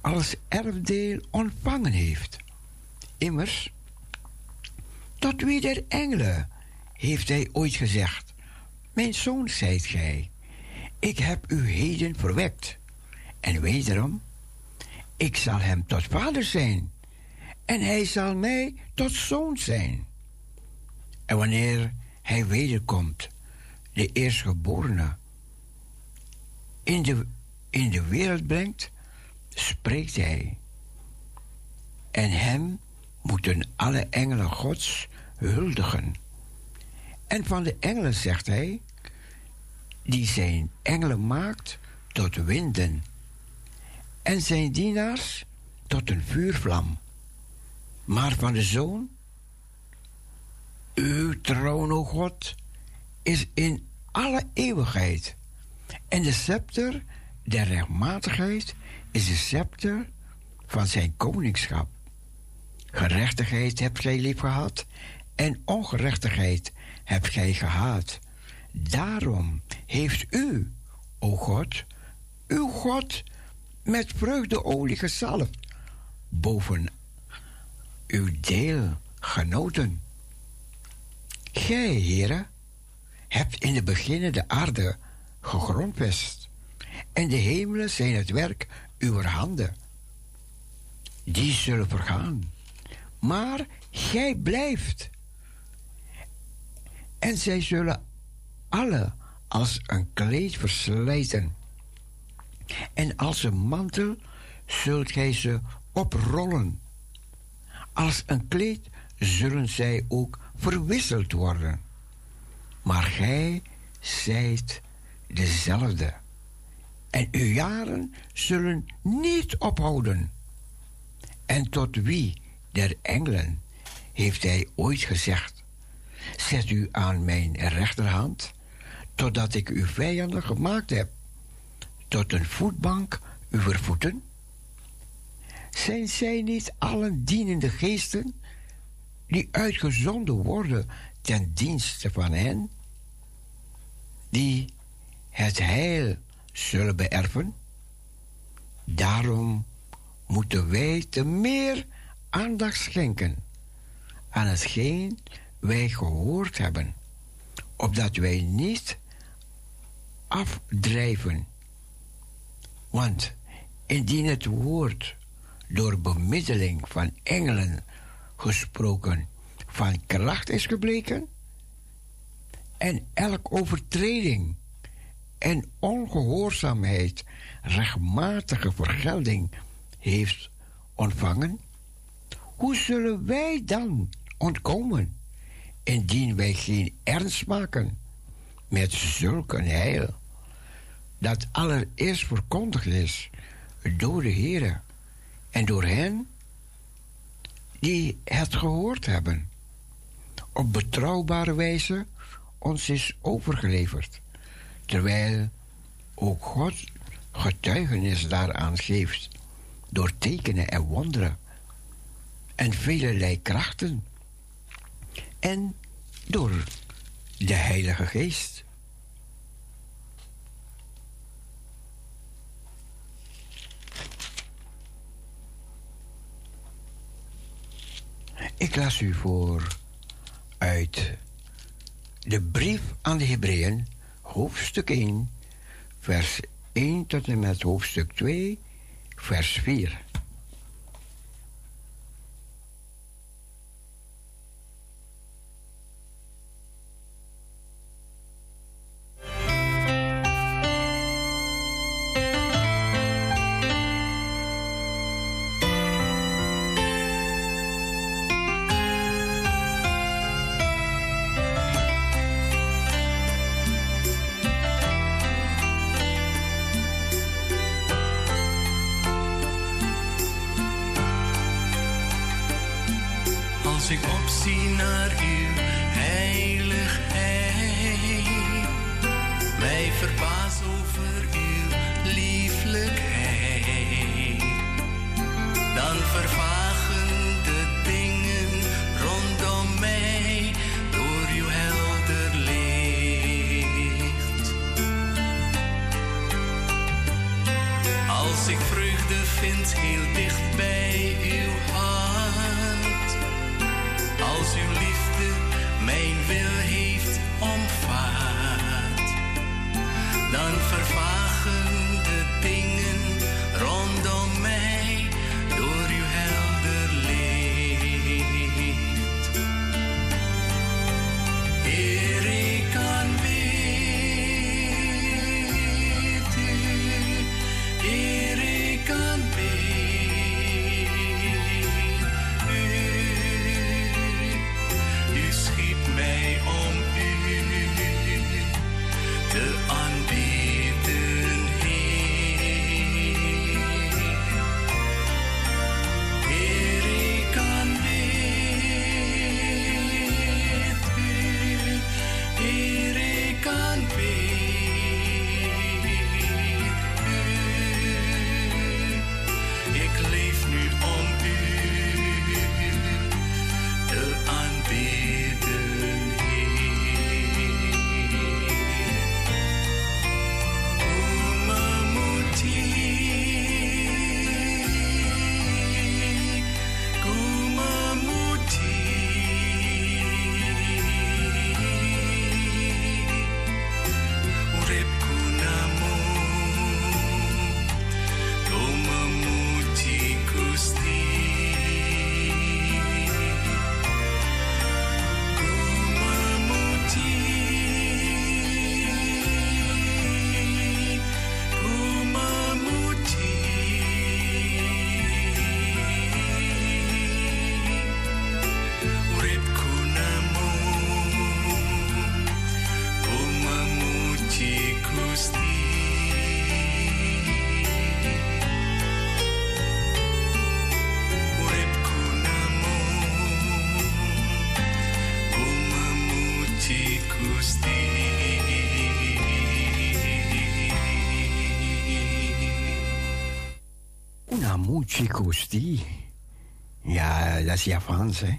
als erfdeel ontvangen heeft. Immers, tot wie der engelen heeft hij ooit gezegd: Mijn zoon zijt gij, ik heb u heden verwekt. En wederom, ik zal hem tot vader zijn, en hij zal mij tot zoon zijn. En wanneer hij wederkomt, de eerstgeborene, in de, in de wereld brengt, spreekt hij. En hem moeten alle engelen Gods huldigen. En van de engelen zegt hij, die zijn engelen maakt tot winden, en zijn dienaars tot een vuurvlam. Maar van de zoon, uw troon, o God, is in alle eeuwigheid. En de scepter der rechtmatigheid is de scepter van zijn koningschap. Gerechtigheid hebt gij lief gehad en ongerechtigheid hebt gij gehaat. Daarom heeft u, o God, uw God, met vreugdeolie gezalfd, boven uw deel genoten. Gij, heren, hebt in de beginnen de aarde gegrondvest, en de hemelen zijn het werk uw handen. Die zullen vergaan, maar gij blijft. En zij zullen alle als een kleed verslijten. En als een mantel zult gij ze oprollen. Als een kleed zullen zij ook verwisseld worden. Maar gij zijt dezelfde. En uw jaren zullen niet ophouden. En tot wie der engelen heeft hij ooit gezegd: Zet u aan mijn rechterhand, totdat ik uw vijanden gemaakt heb, tot een voetbank uw voeten? Zijn zij niet allen dienende geesten die uitgezonden worden ten dienste van hen, die het heil zullen beërven? Daarom moeten wij te meer aandacht schenken aan hetgeen wij gehoord hebben, opdat wij niet afdrijven. Want indien het woord door bemiddeling van engelen gesproken van kracht is gebleken, en elk overtreding en ongehoorzaamheid rechtmatige vergelding heeft ontvangen, hoe zullen wij dan ontkomen indien wij geen ernst maken met zulk een heil dat allereerst verkondigd is door de Heer en door hen die het gehoord hebben, op betrouwbare wijze ons is overgeleverd, terwijl ook God getuigenis daaraan geeft door tekenen en wonderen en velelei krachten. En door de Heilige Geest. Ik las u voor uit de brief aan de Hebreeën, hoofdstuk 1, vers 1 tot en met hoofdstuk 2, vers 4. is Japans, hè.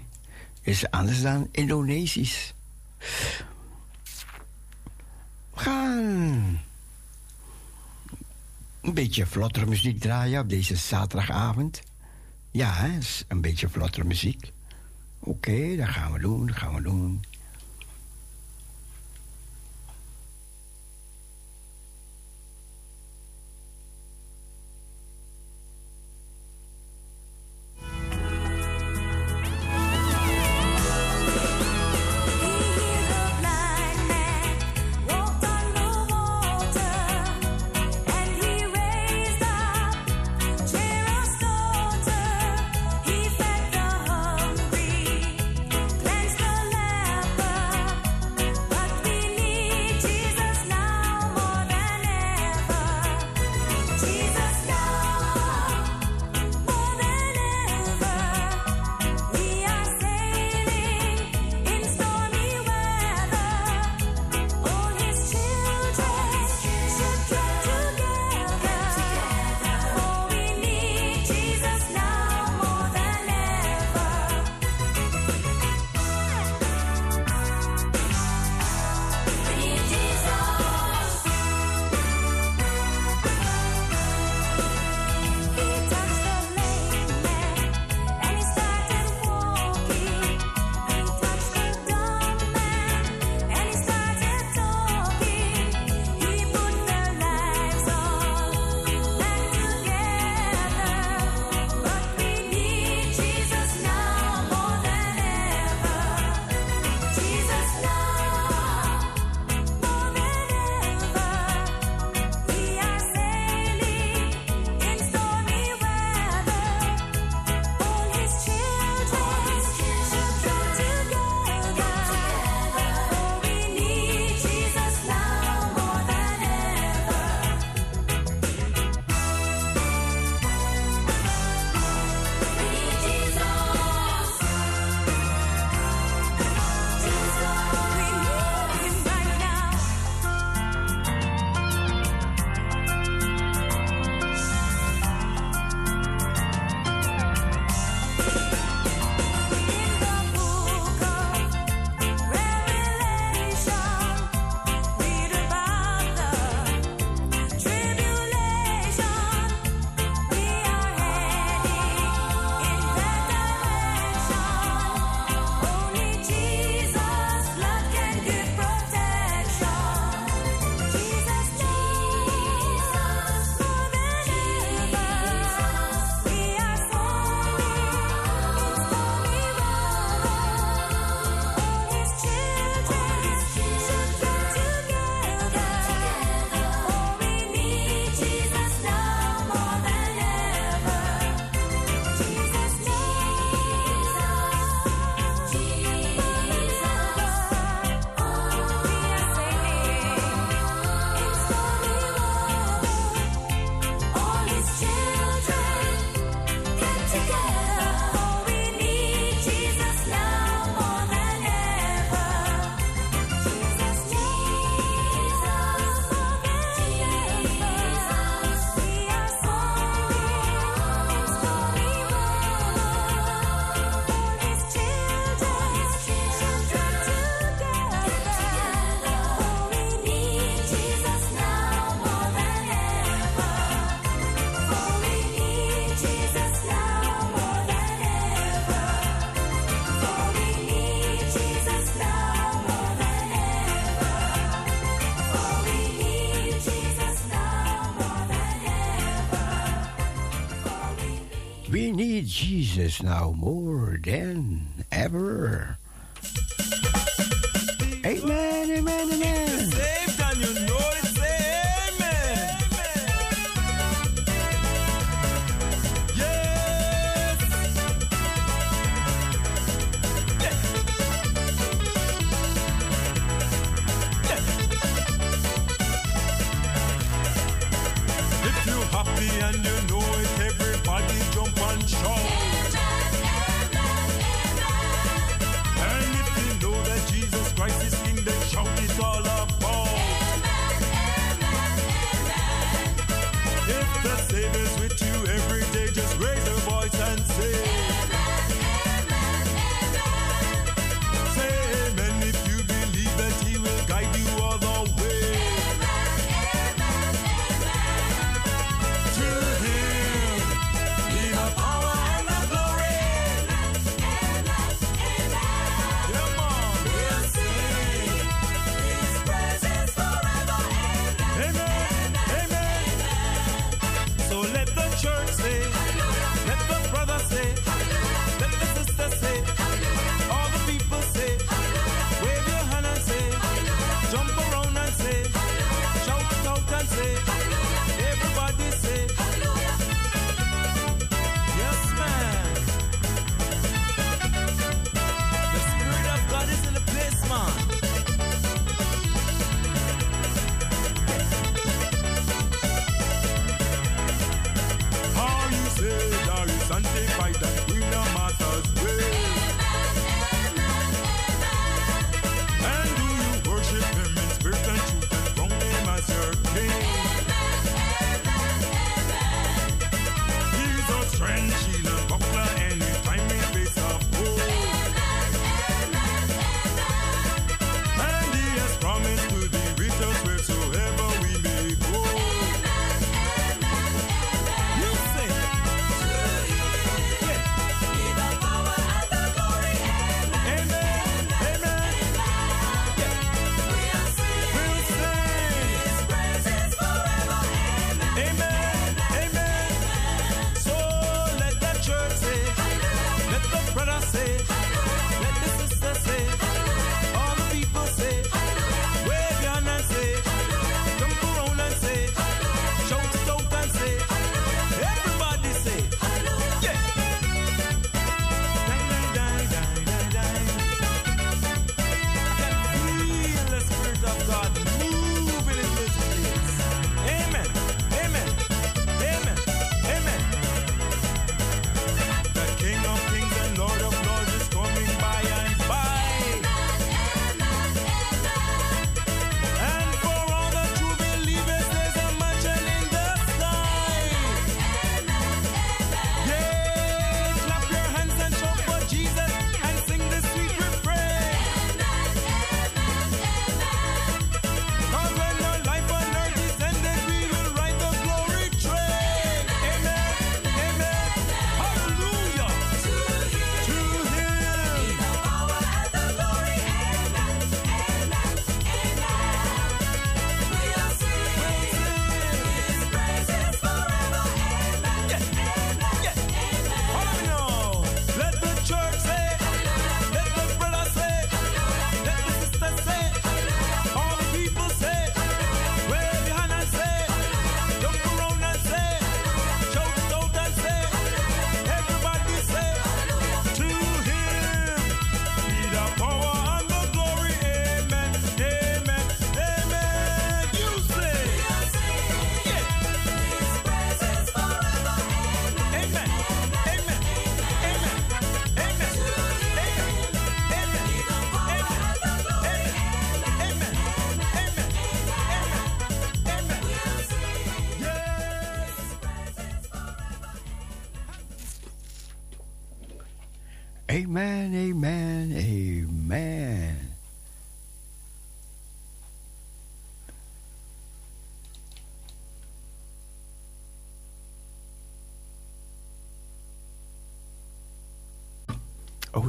Is anders dan Indonesisch. We gaan een beetje vlottere muziek draaien op deze zaterdagavond. Ja, hè? een beetje vlottere muziek. Oké, okay, dat gaan we doen, dat gaan we doen. Jesus now more than ever.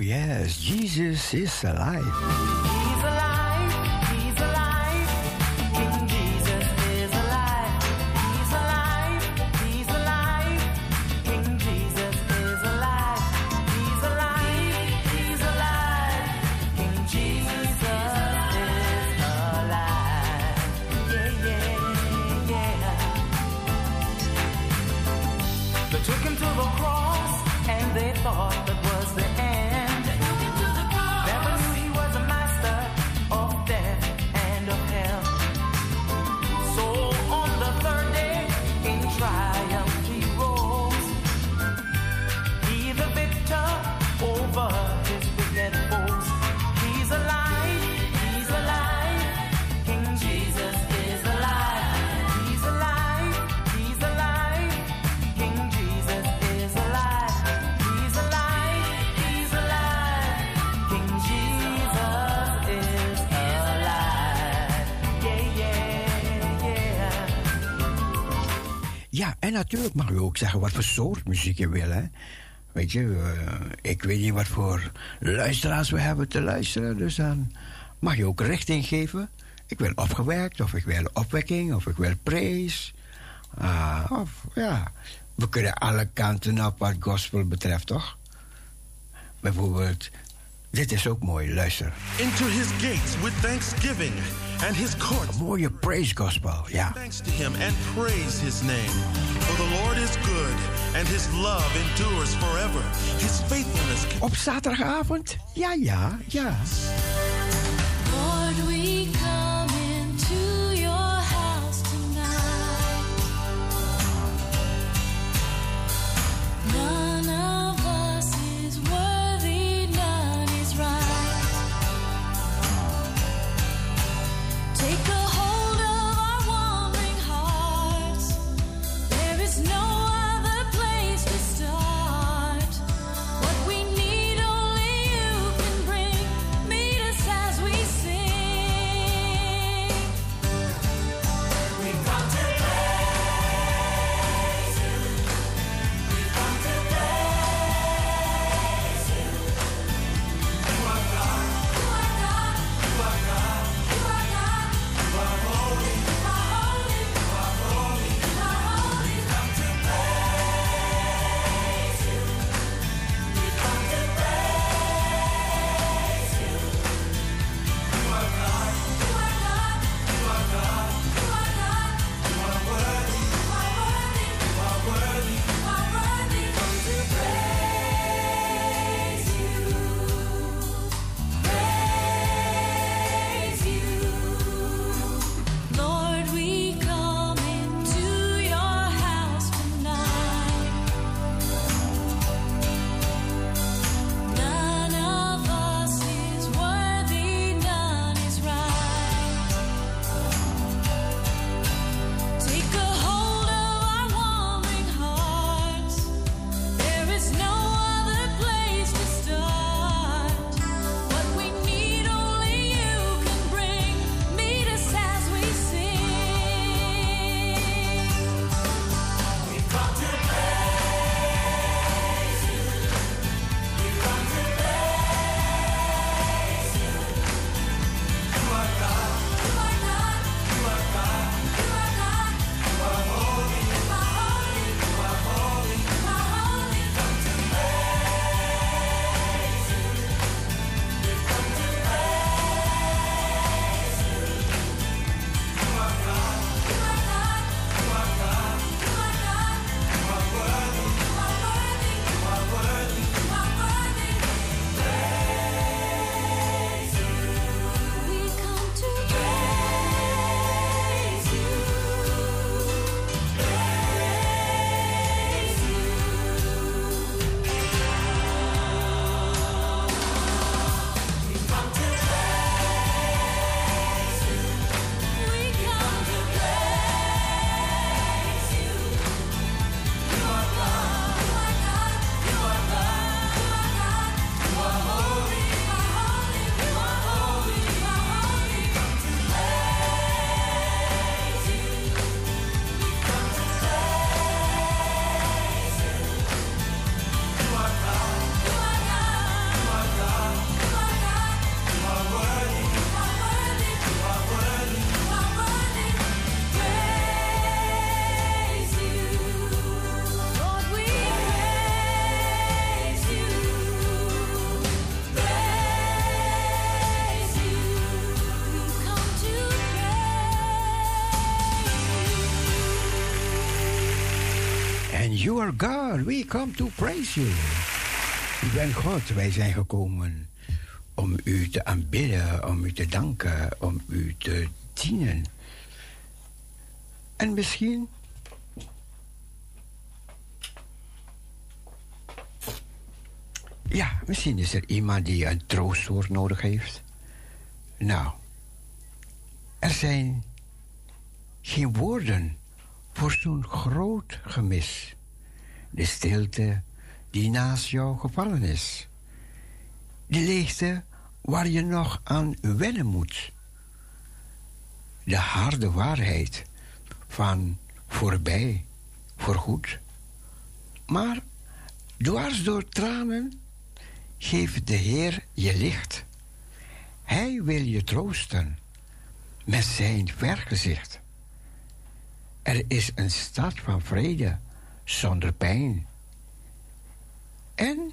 Yes, Jesus is alive. Natuurlijk mag u ook zeggen wat voor soort muziek je wil, hè. Weet je, eh, ik weet niet wat voor luisteraars we hebben te luisteren, dus dan mag je ook richting geven. Ik wil opgewerkt, of ik wil opwekking, of ik wil praise. Ah, of ja, we kunnen alle kanten op wat gospel betreft, toch? Bijvoorbeeld, dit is ook mooi, luister. Into his gates with thanksgiving and his courts. Mooie praise gospel, ja. Thanks to him and praise his name. For the Lord is good and his love endures forever. His faithfulness. Op zaterdagavond? Ja, ja, ja. God. We come to praise you. U bent God. Wij zijn gekomen om u te aanbidden, om u te danken, om u te dienen. En misschien Ja, misschien is er iemand die een troostwoord nodig heeft. Nou, er zijn geen woorden voor zo'n groot gemis. De stilte die naast jou gevallen is. De leegte waar je nog aan wennen moet. De harde waarheid van voorbij, voorgoed. Maar dwars door tranen geeft de Heer je licht. Hij wil je troosten met zijn vergezicht. Er is een stad van vrede zonder pijn. En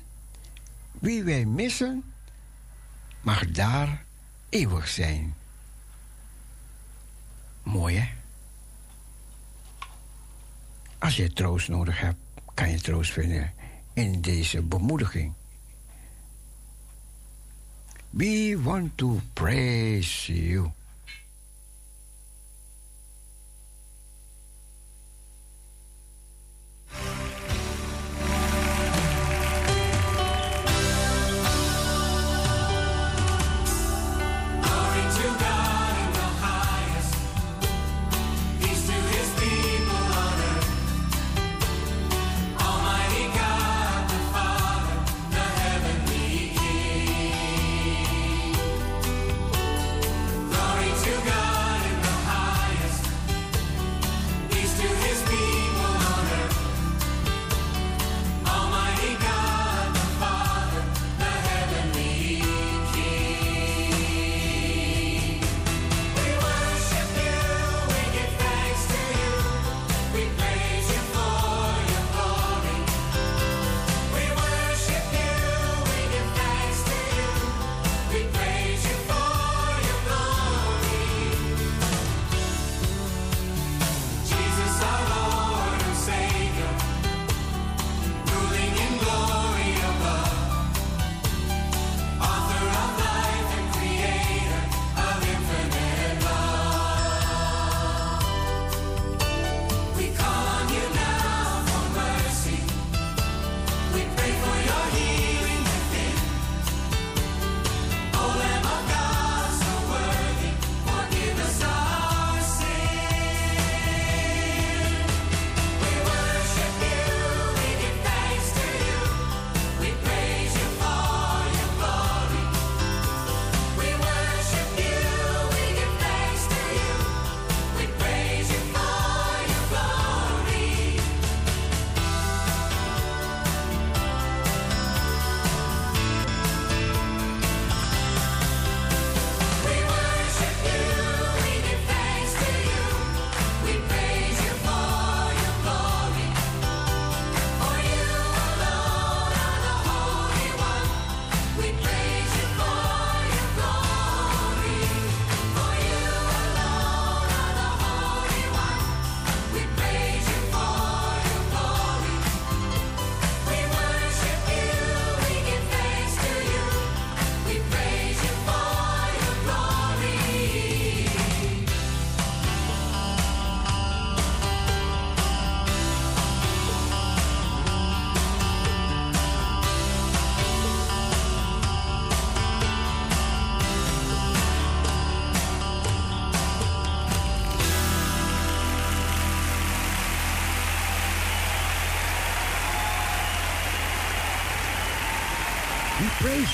wie wij missen, mag daar eeuwig zijn. Mooi hè? Als je troost nodig hebt, kan je troost vinden in deze bemoediging. We want to praise you.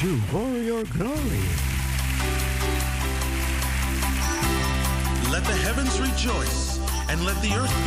For your glory. Let the heavens rejoice, and let the earth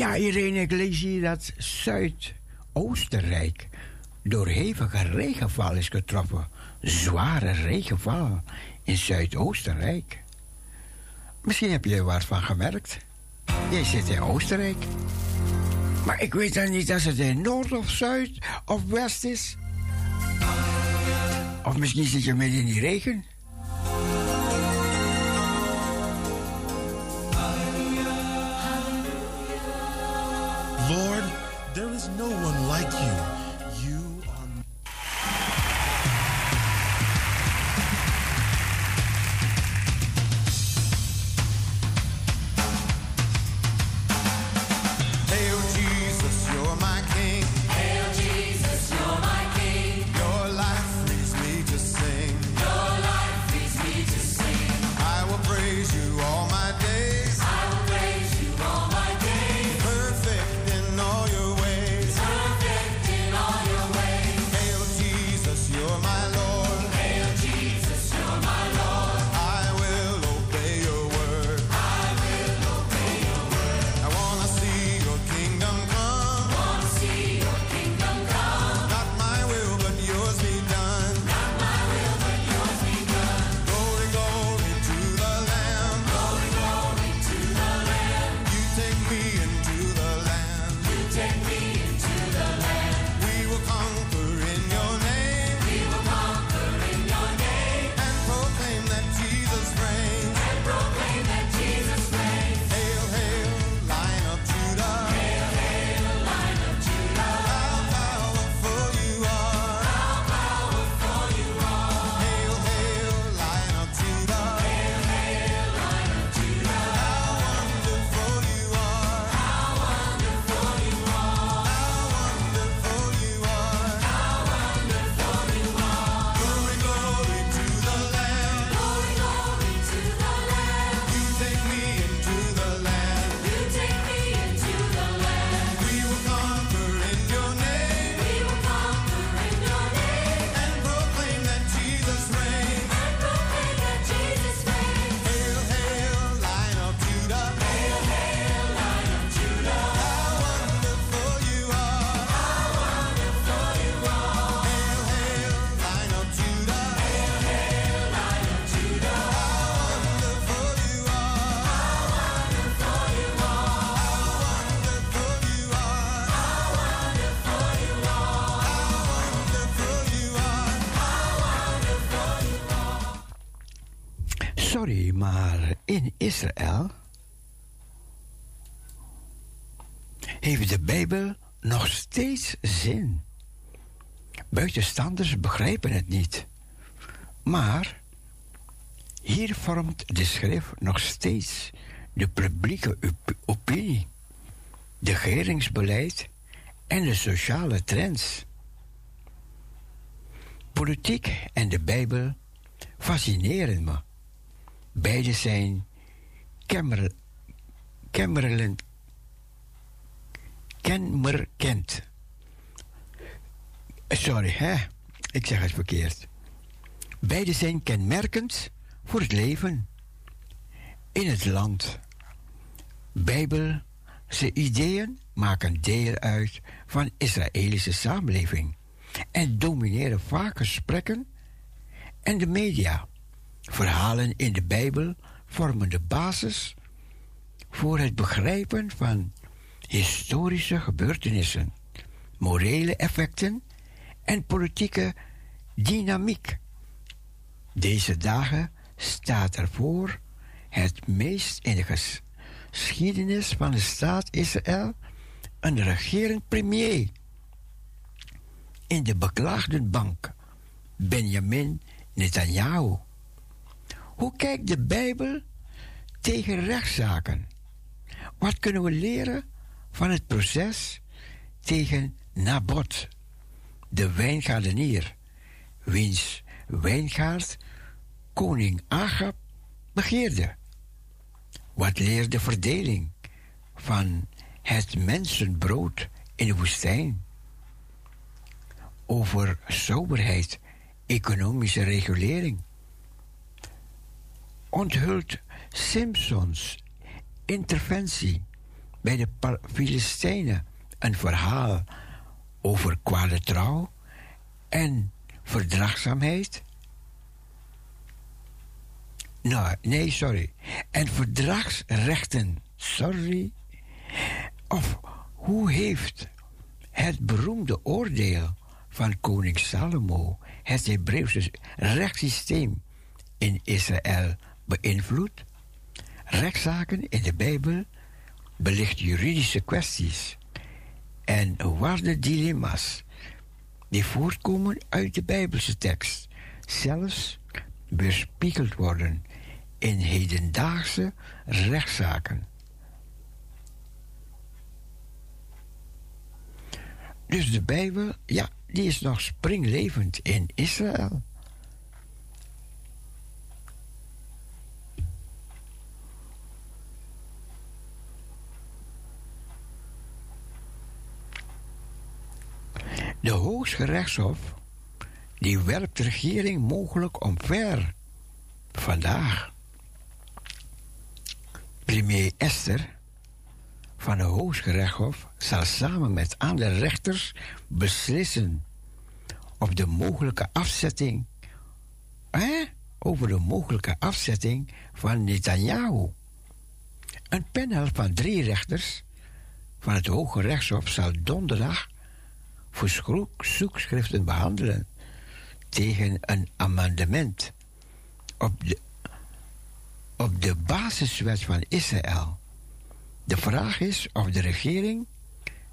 Ja, Irene, ik lees hier dat Zuid-Oostenrijk door hevige regenval is getroffen. Zware regenval in Zuid-Oostenrijk. Misschien heb je er wat van gemerkt. Jij zit in Oostenrijk. Maar ik weet dan niet als het in Noord of Zuid of West is. Of misschien zit je midden in die regen. Schrift nog steeds de publieke op- opinie, de regeringsbeleid en de sociale trends. Politiek en de Bijbel fascineren me. Beide zijn kenmerkend. Sorry, hè? Ik zeg het verkeerd. Beide zijn kenmerkend voor het leven in het land. Bijbelse ideeën maken deel uit van Israëlische samenleving en domineren vaak gesprekken en de media. Verhalen in de Bijbel vormen de basis voor het begrijpen van historische gebeurtenissen, morele effecten en politieke dynamiek. Deze dagen staat ervoor het meest in de ges- geschiedenis van de staat Israël een regerend premier in de beklaagde bank, Benjamin Netanyahu. Hoe kijkt de Bijbel tegen rechtszaken? Wat kunnen we leren van het proces tegen Nabot, de wijngaardenier, wiens wijngaard koning Agab begeerde? Wat leert de verdeling van het mensenbrood in de woestijn? Over soberheid, economische regulering. Onthult Simpsons interventie bij de Filistijnen een verhaal over kwade trouw en verdraagzaamheid? Nou, nee, sorry. En verdragsrechten, sorry. Of hoe heeft het beroemde oordeel van koning Salomo het Hebreeuwse rechtssysteem in Israël beïnvloed? Rechtszaken in de Bijbel belicht juridische kwesties en waardedilemma's die voortkomen uit de Bijbelse tekst, zelfs weerspiegeld worden in hedendaagse rechtszaken. Dus de Bijbel, ja, die is nog springlevend in Israël. De Hooggerechtshof die werpt de regering mogelijk omver. Vandaag. Premier Esther van de Hooggerechtshof zal samen met andere rechters beslissen op de mogelijke afzetting. Hè? Over de mogelijke afzetting van Netanyahu. Een panel van drie rechters van het Hoge Rechtshof zal donderdag verzoekschriften behandelen tegen een amendement op de, op de basiswet van Israël. De vraag is of de regering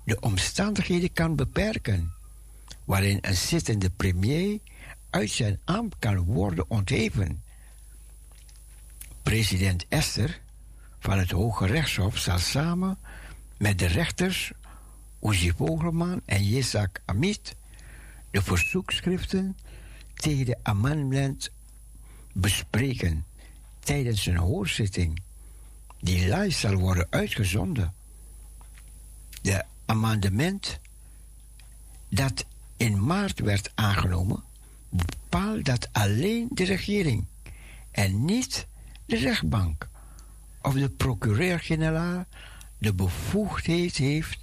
de omstandigheden kan beperken waarin een zittende premier uit zijn ambt kan worden ontheven. President Esther van het Hoge Rechtshof zal samen met de rechters Uzi Vogelman en Yitzhak Amit de verzoekschriften tegen de amendement bespreken tijdens een hoorzitting die live zal worden uitgezonden. De amendement dat in maart werd aangenomen bepaalt dat alleen de regering en niet de rechtbank of de procureur-generaal de bevoegdheid heeft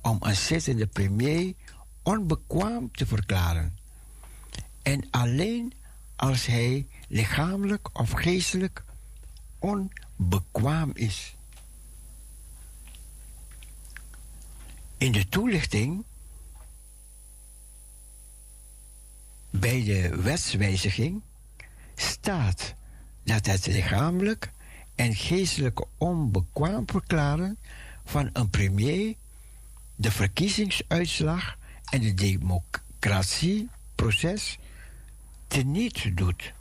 om een zittende premier onbekwaam te verklaren. En alleen als hij lichamelijk of geestelijk onbekwaam is. In de toelichting bij de wetswijziging staat dat het lichamelijk en geestelijk onbekwaam verklaren van een premier, de verkiezingsuitslag en het democratieproces teniet doet.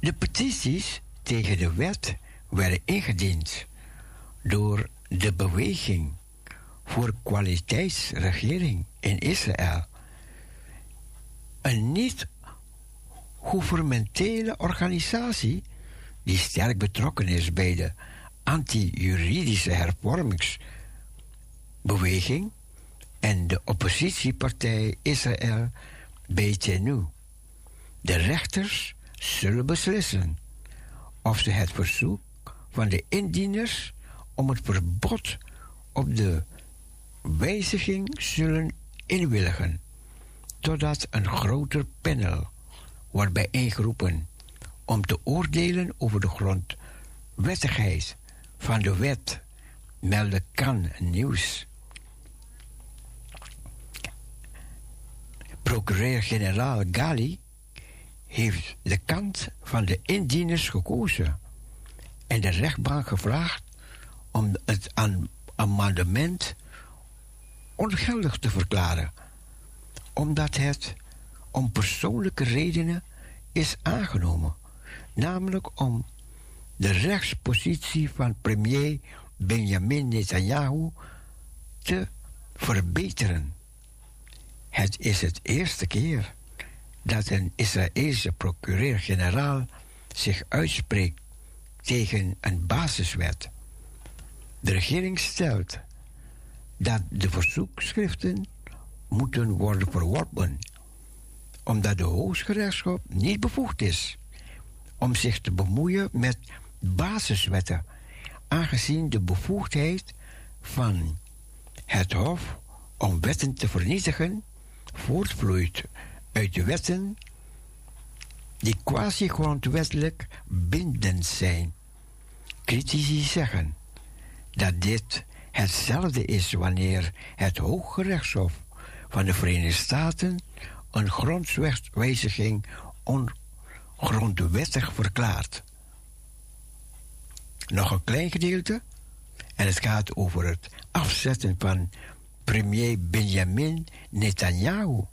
De petities tegen de wet werden ingediend door de beweging voor kwaliteitsregering in Israël. Een niet-gouvernementele organisatie die sterk betrokken is bij de anti-juridische hervormingsbeweging en de oppositiepartij Israël BTNU. De rechters zullen beslissen of ze het verzoek van de indieners om het verbod op de wijziging zullen inwilligen, totdat een groter panel wordt bijeengeroepen om te oordelen over de grondwettigheid van de wet, meldde kan nieuws. Procureur-generaal Gali heeft de kant van de indieners gekozen en de rechtbank gevraagd om het am- amendement ongeldig te verklaren, omdat het om persoonlijke redenen is aangenomen, namelijk om de rechtspositie van premier Benjamin Netanyahu te verbeteren. Het is het eerste keer dat een Israëlische procureur-generaal zich uitspreekt tegen een basiswet. De regering stelt dat de verzoekschriften moeten worden verworpen, omdat de Hooggerechtshof niet bevoegd is om zich te bemoeien met basiswetten, aangezien de bevoegdheid van het Hof om wetten te vernietigen voortvloeit uit de wetten die quasi-grondwettelijk bindend zijn. Critici zeggen dat dit hetzelfde is wanneer het Hooggerechtshof van de Verenigde Staten een grondwetswijziging ongrondwettig verklaart. Nog een klein gedeelte en het gaat over het afzetten van premier Benjamin Netanyahu.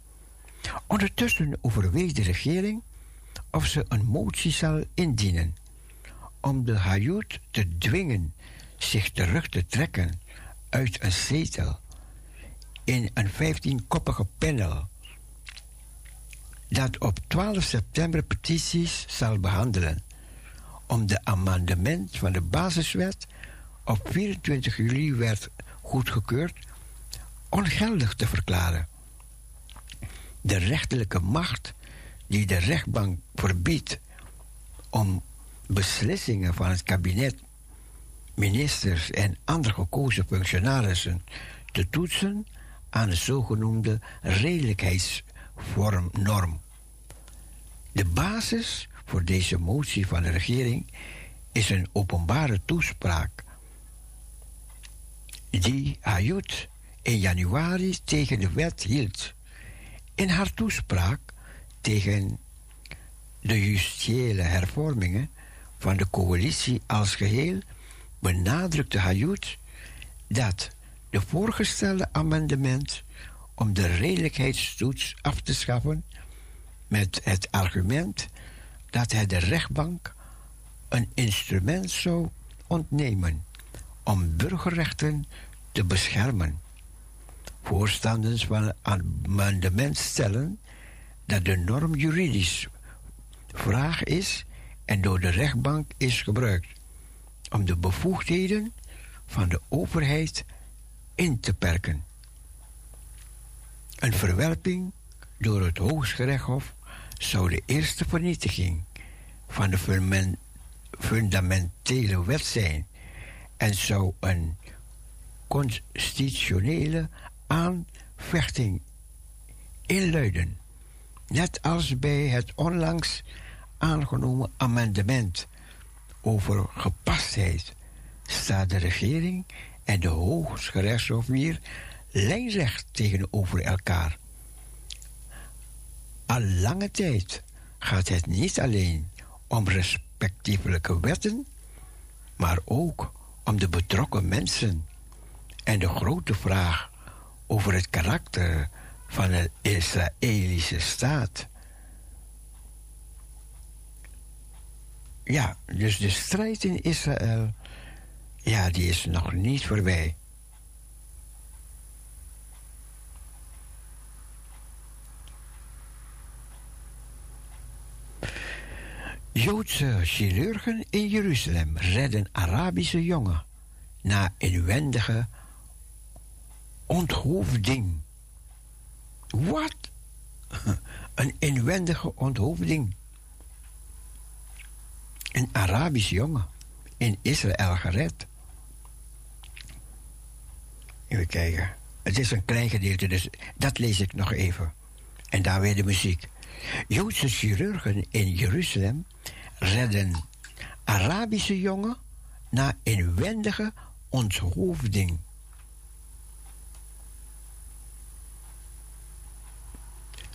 Ondertussen overweegt de regering of ze een motie zal indienen om de Hayut te dwingen zich terug te trekken uit een zetel in een 15-koppige panel dat op 12 september petities zal behandelen om de amendement van de basiswet op 24 juli werd goedgekeurd ongeldig te verklaren. De rechterlijke macht die de rechtbank verbiedt om beslissingen van het kabinet, ministers en andere gekozen functionarissen te toetsen aan de zogenoemde redelijkheidsvormnorm. De basis voor deze motie van de regering is een openbare toespraak die Hayut in januari tegen de wet hield. In haar toespraak tegen de justitiële hervormingen van de coalitie als geheel benadrukte Hayut dat de voorgestelde amendement om de redelijkheidstoets af te schaffen met het argument dat hij de rechtbank een instrument zou ontnemen om burgerrechten te beschermen. Voorstanders van amendement stellen dat de norm juridisch vraag is en door de rechtbank is gebruikt om de bevoegdheden van de overheid in te perken. Een verwerping door het Hooggerechtshof zou de eerste vernietiging van de fundamen- fundamentele wet zijn en zou een constitutionele aanvechting inluiden. Net als bij het onlangs aangenomen amendement over gepastheid staat de regering en de Hooggerechtshof weer lijnrecht tegenover elkaar. Al lange tijd gaat het niet alleen om respectievelijke wetten, maar ook om de betrokken mensen en de grote vraag over het karakter van de Israëlische staat. Ja, dus de strijd in Israël, ja, die is nog niet voorbij. Joodse chirurgen in Jeruzalem redden Arabische jongen na inwendige onthoofding. Wat? Een inwendige onthoofding. Een Arabisch jongen in Israël gered. Even kijken. Het is een klein gedeelte, dus dat lees ik nog even. En daar weer de muziek. Joodse chirurgen in Jeruzalem redden Arabische jongen na inwendige onthoofding.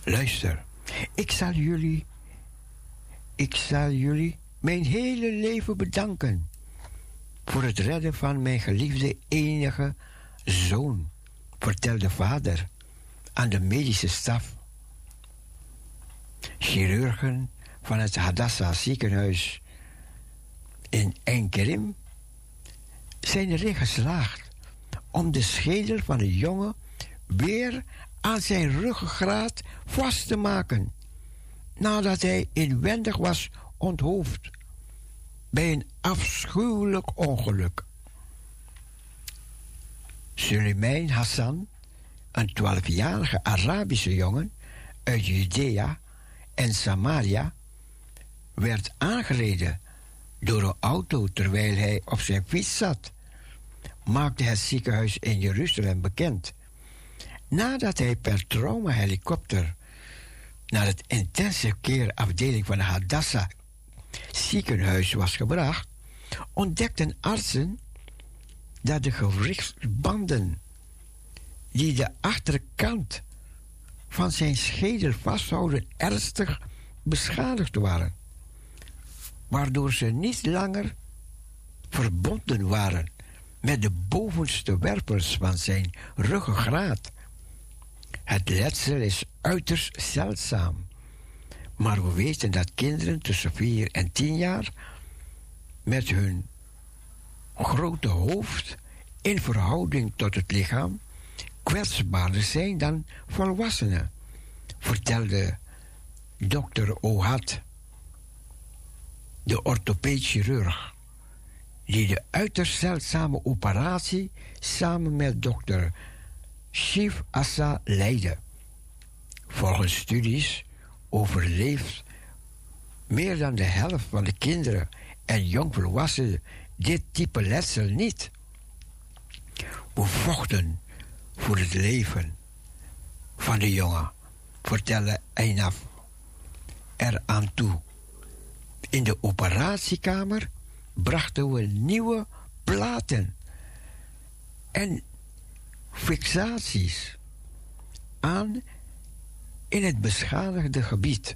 Luister, ik zal jullie, ik zal jullie mijn hele leven bedanken voor het redden van mijn geliefde enige zoon, vertelde vader aan de medische staf. Chirurgen van het Hadassah ziekenhuis in Enkerim zijn erin geslaagd om de schedel van de jongen weer aan zijn ruggengraat vast te maken nadat hij inwendig was onthoofd bij een afschuwelijk ongeluk. Suleiman Hassan, een twaalfjarige Arabische jongen uit Judea en Samaria, werd aangereden door een auto terwijl hij op zijn fiets zat, maakte het ziekenhuis in Jeruzalem bekend. Nadat hij per trauma-helikopter naar het intensive care afdeling van Hadassah ziekenhuis was gebracht, ontdekten artsen dat de gewrichtsbanden die de achterkant van zijn schedel vasthouden ernstig beschadigd waren, waardoor ze niet langer verbonden waren met de bovenste werpers van zijn ruggengraat. Het letsel is uiterst zeldzaam, maar we weten dat kinderen tussen 4 en 10 jaar met hun grote hoofd in verhouding tot het lichaam kwetsbaarder zijn dan volwassenen, vertelde dokter Ohad, de orthopeed-chirurg, die de uiterst zeldzame operatie samen met dokter Shiv Assa leidde. Volgens studies overleeft meer dan de helft van de kinderen en jongvolwassenen dit type letsel niet. We vochten voor het leven van de jongen, vertelde Einaf eraan toe. In de operatiekamer brachten we nieuwe platen en fixaties aan in het beschadigde gebied.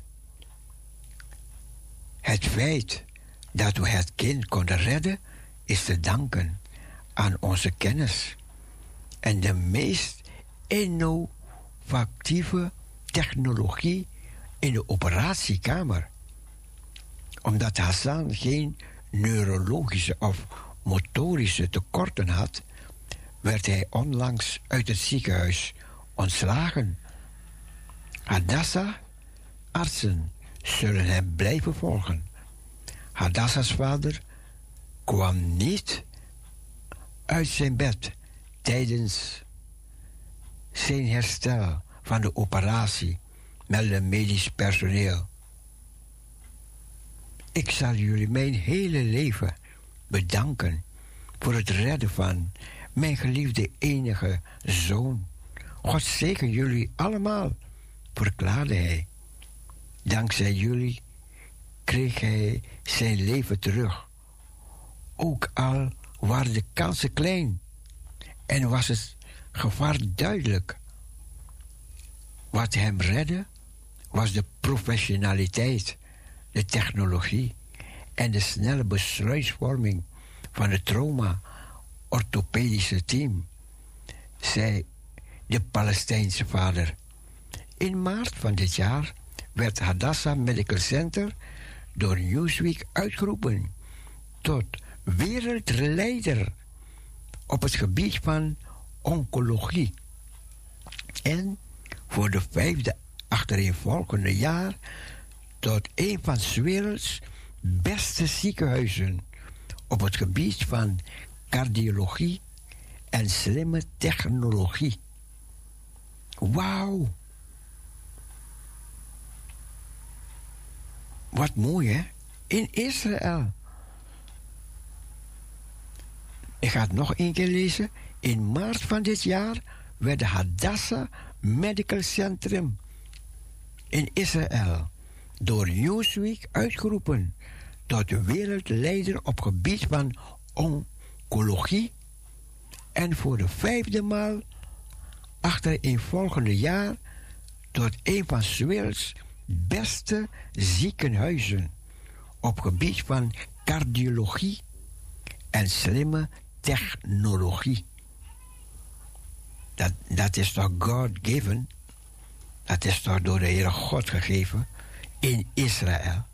Het feit dat we het kind konden redden is te danken aan onze kennis en de meest innovatieve technologie in de operatiekamer. Omdat Hassan geen neurologische of motorische tekorten had, werd hij onlangs uit het ziekenhuis ontslagen. Hadassah, artsen zullen hem blijven volgen. Hadassah's vader kwam niet uit zijn bed tijdens zijn herstel van de operatie, meldde medisch personeel. Ik zal jullie mijn hele leven bedanken voor het redden van mijn geliefde enige zoon. God zegen jullie allemaal, verklaarde hij. Dankzij jullie kreeg hij zijn leven terug. Ook al waren de kansen klein en was het gevaar duidelijk. Wat hem redde was de professionaliteit, de technologie en de snelle besluitvorming van het trauma-orthopedische team, zei de Palestijnse vader. In maart van dit jaar werd Hadassah Medical Center door Newsweek uitgeroepen tot wereldleider op het gebied van oncologie. En voor de vijfde achtereenvolgende jaar tot een van 's werelds beste ziekenhuizen op het gebied van cardiologie en slimme technologie. Wauw! Wat mooi, hè? In Israël. Ik ga het nog één keer lezen. In maart van dit jaar werd de Hadassah Medical Centrum in Israël door Newsweek uitgeroepen tot wereldleider op gebied van oncologie en voor de vijfde maal achter een volgende jaar tot een van 's werelds beste ziekenhuizen op gebied van cardiologie en slimme technologie. Dat, dat is toch God-given? Dat is toch door de Heere God gegeven in Israël?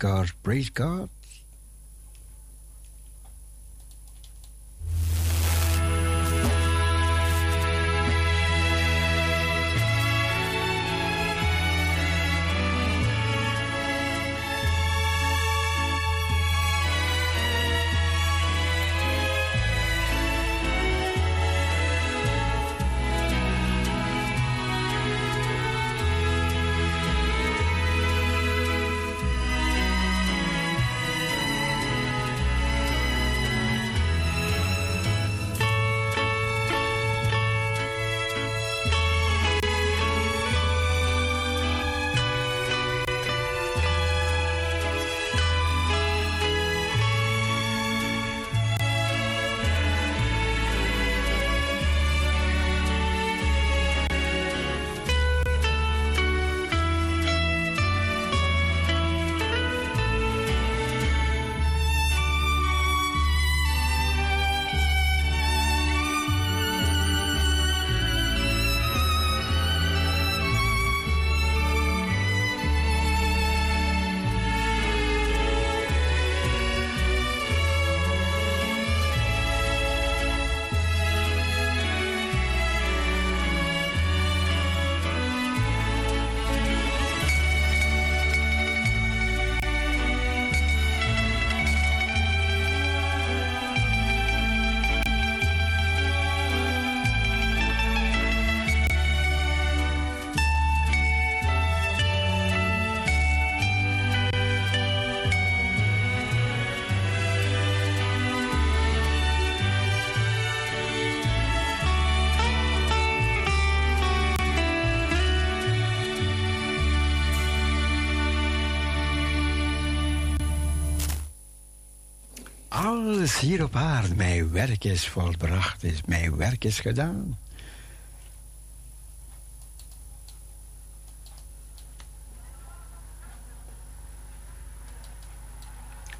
God, praise God, alles hier op aarde, mijn werk is volbracht, is mijn werk is gedaan.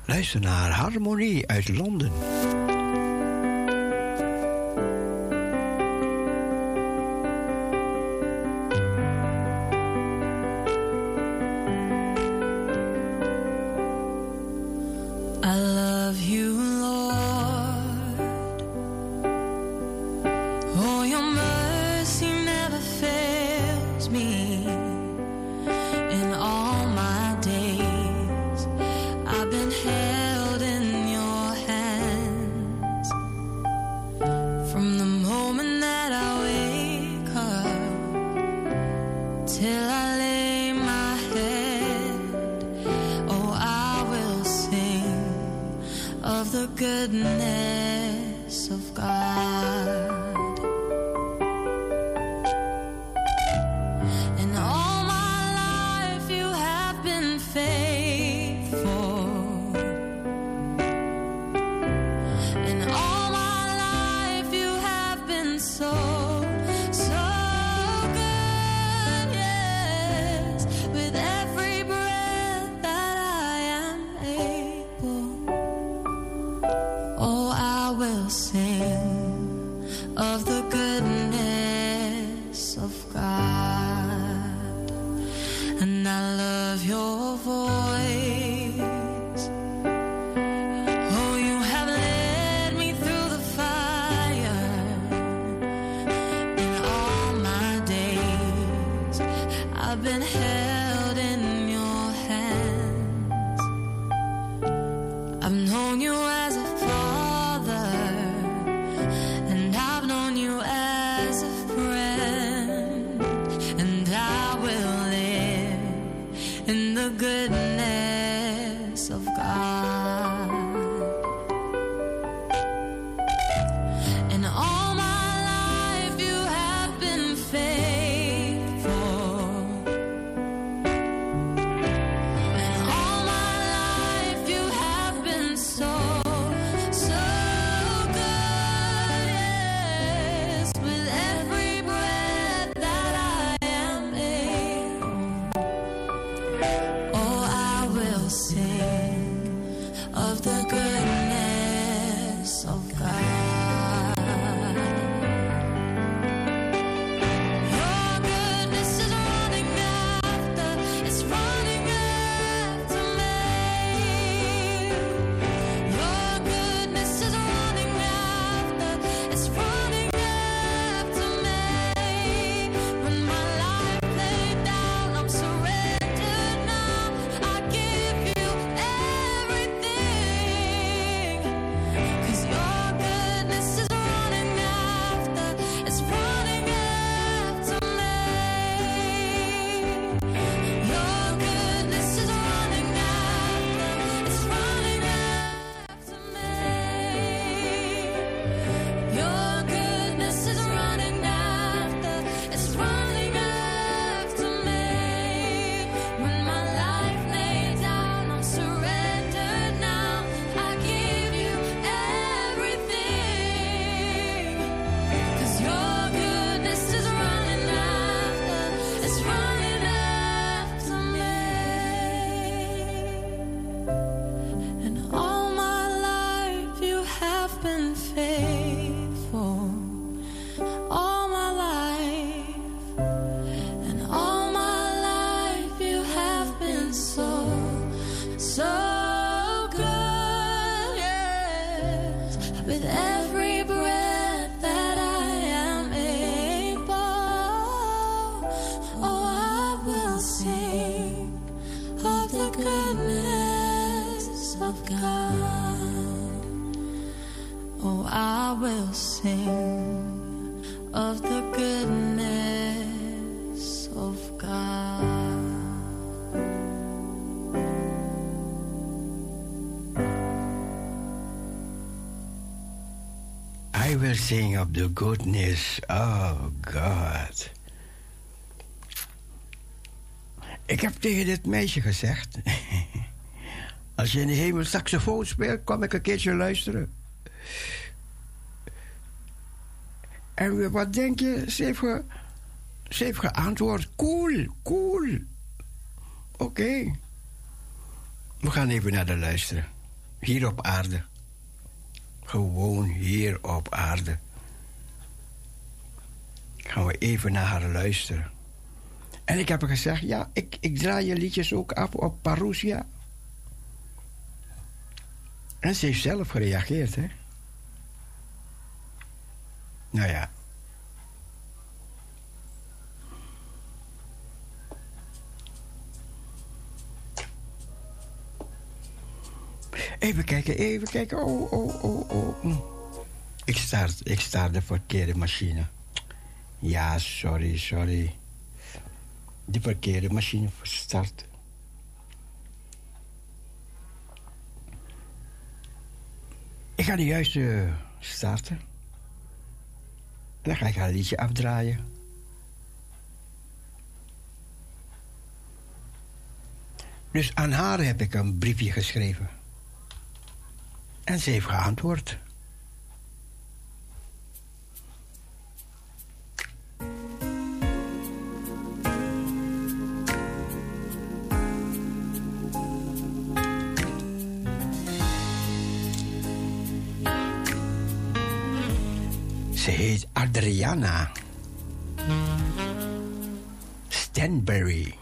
Luister naar Harmonie uit Londen. sing of the goodness of God. Ik heb tegen dit meisje gezegd: Als je in de hemel saxofoon speelt, kom ik een keertje luisteren. En wat denk je? Ze heeft, geantwoord: Cool, cool. Oké. We gaan even naar de luisteren. Hier op aarde. Gewoon hier op aarde. Gaan we even naar haar luisteren. En ik heb gezegd, ja, ik, ik draai je liedjes ook af op Parousia. En ze heeft zelf gereageerd, hè. Nou ja. Even kijken, even kijken. Oh, oh, oh, oh. Hm. Ik start, ik start de verkeerde machine. Ja, sorry, sorry. De verkeerde machine start. Ik ga de juiste starten. En dan ga ik haar liedje afdraaien. Dus aan haar heb ik een briefje geschreven. En ze heeft geantwoord. Ze heet Adriana Stanbury.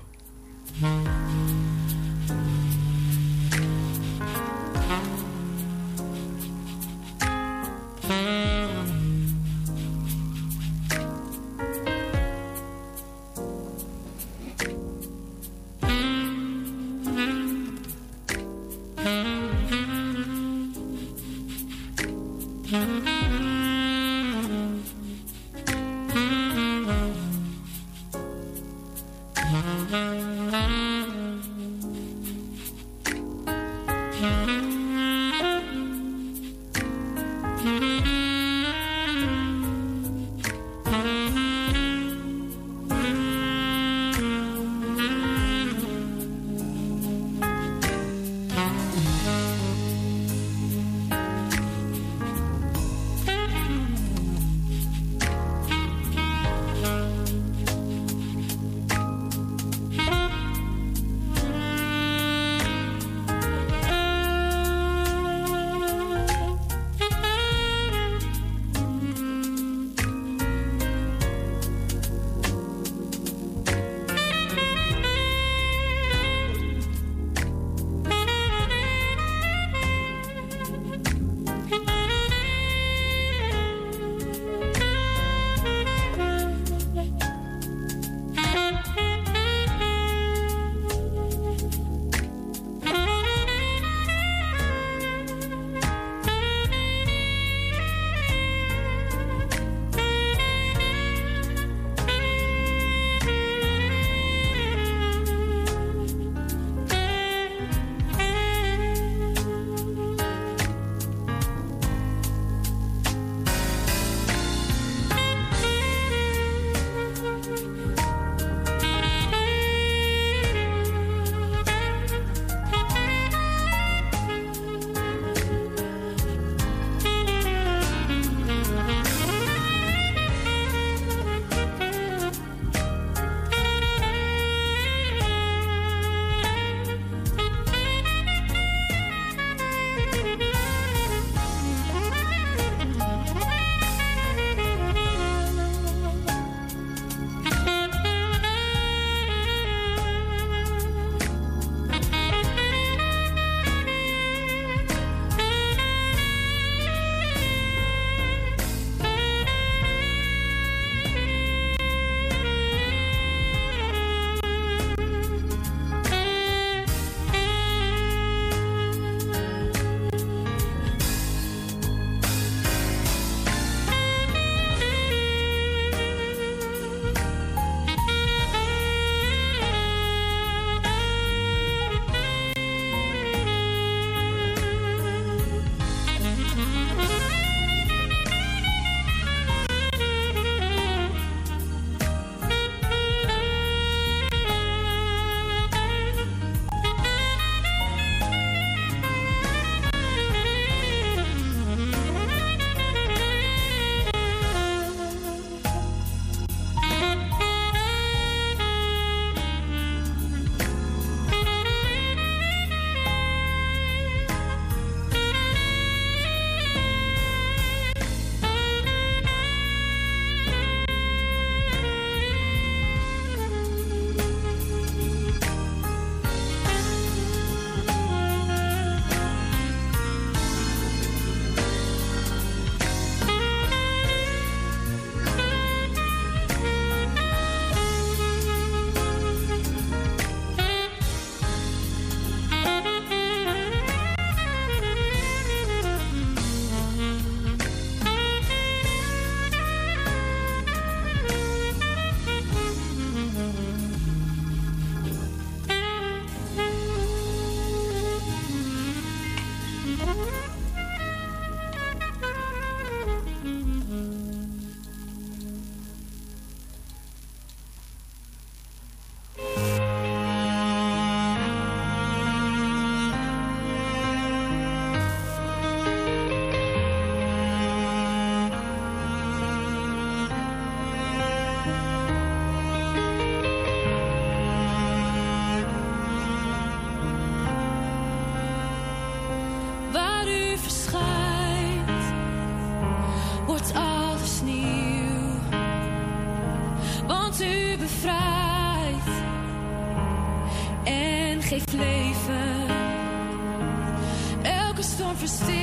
for steel.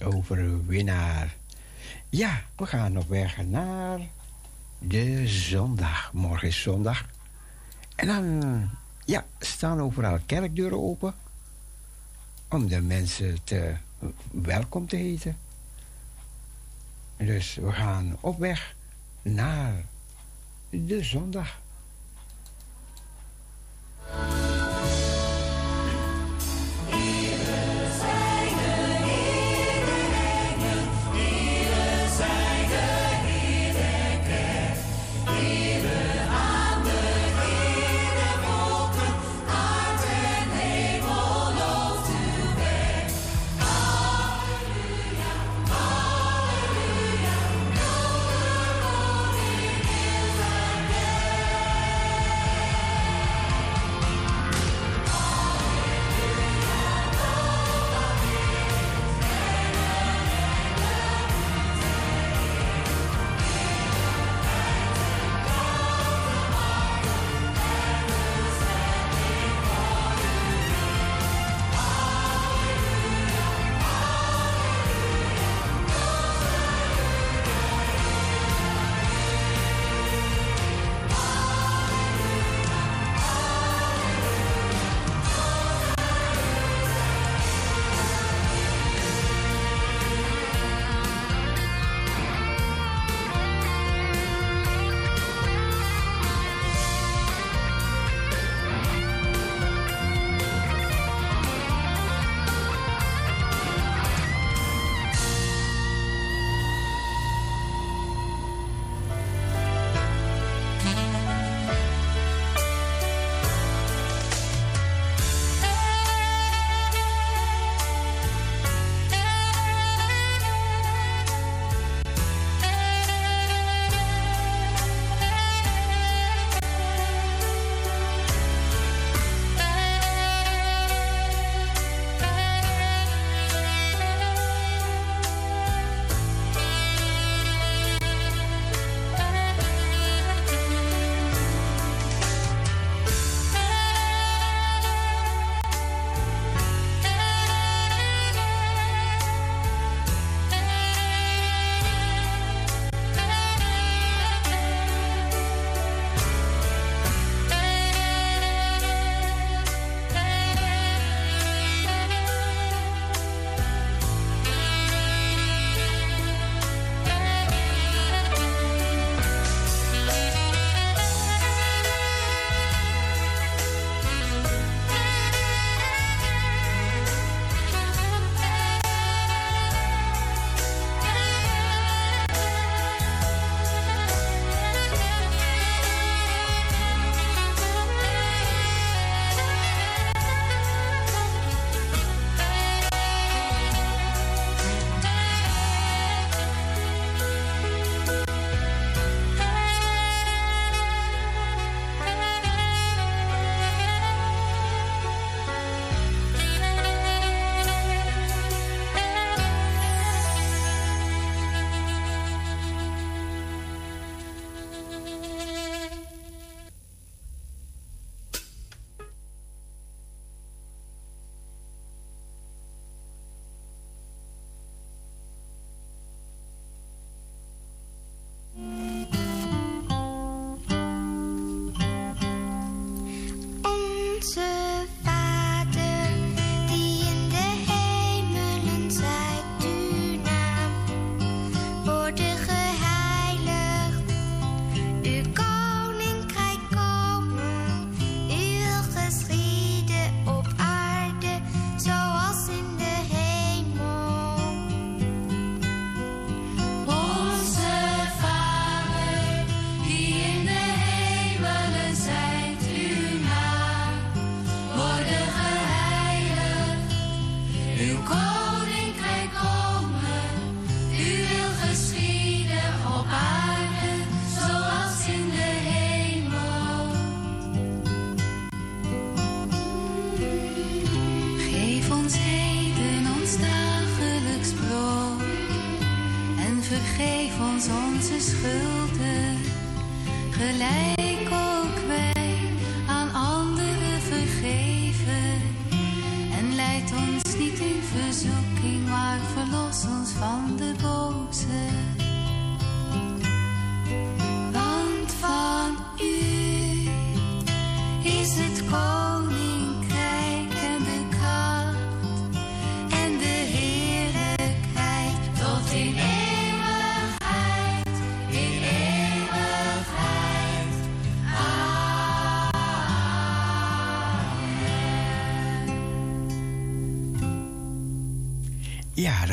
overwinnaar. Ja, we gaan op weg naar de zondag. Morgen is zondag. En dan ja, staan overal kerkdeuren open om de mensen te, welkom te heten. Dus we gaan op weg naar de zondag.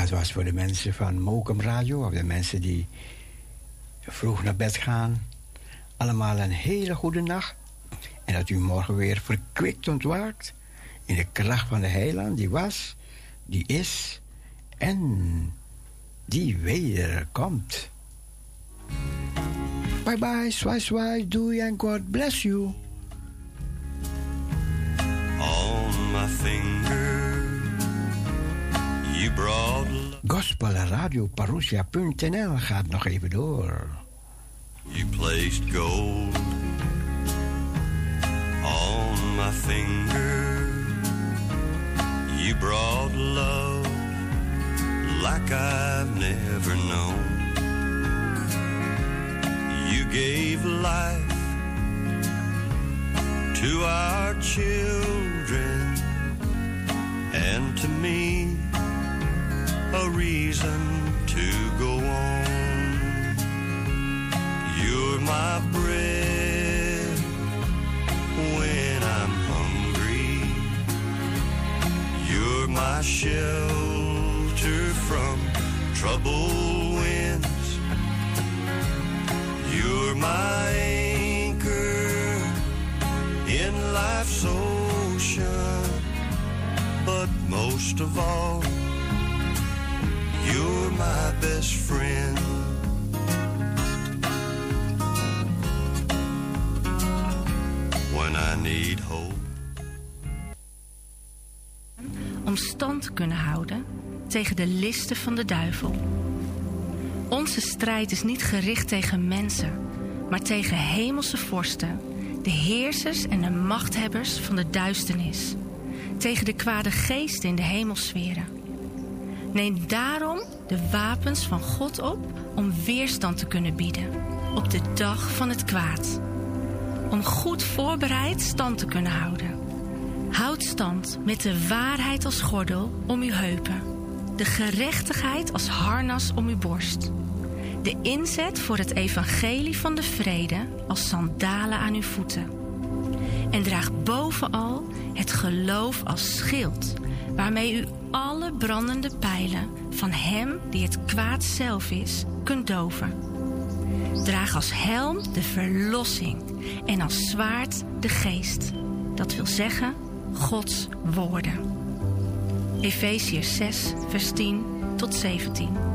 Dat was voor de mensen van Mokum Radio, of de mensen die vroeg naar bed gaan. Allemaal een hele goede nacht. En dat u morgen weer verkwikt ontwaakt in de kracht van de heiland die was, die is en die wederkomt. Bye bye, swai swai, doei en God bless you. On my finger, you brought Gospel Radio Parousia.nl gaat nog even door. You placed gold on my finger. You brought love like I've never known. You gave life to our children and to me a reason to go on. You're my bread when I'm hungry. You're my shelter from trouble winds. You're my anchor in life's ocean. But most of all, you're my best friend. When I need hope. om stand te kunnen houden tegen de listen van de duivel. Onze strijd is niet gericht tegen mensen, maar tegen hemelse vorsten, de heersers en de machthebbers van de duisternis, tegen de kwade geesten in de hemelsferen. Neem daarom de wapens van God op om weerstand te kunnen bieden op de dag van het kwaad. Om goed voorbereid stand te kunnen houden. Houd stand met de waarheid als gordel om uw heupen, de gerechtigheid als harnas om uw borst, de inzet voor het evangelie van de vrede als sandalen aan uw voeten. En draag bovenal het geloof als schild, waarmee u alle brandende pijlen van Hem die het kwaad zelf is, kunt doven. Draag als helm de verlossing en als zwaard de geest. Dat wil zeggen Gods woorden. Efeziërs 6, vers 10 tot 17.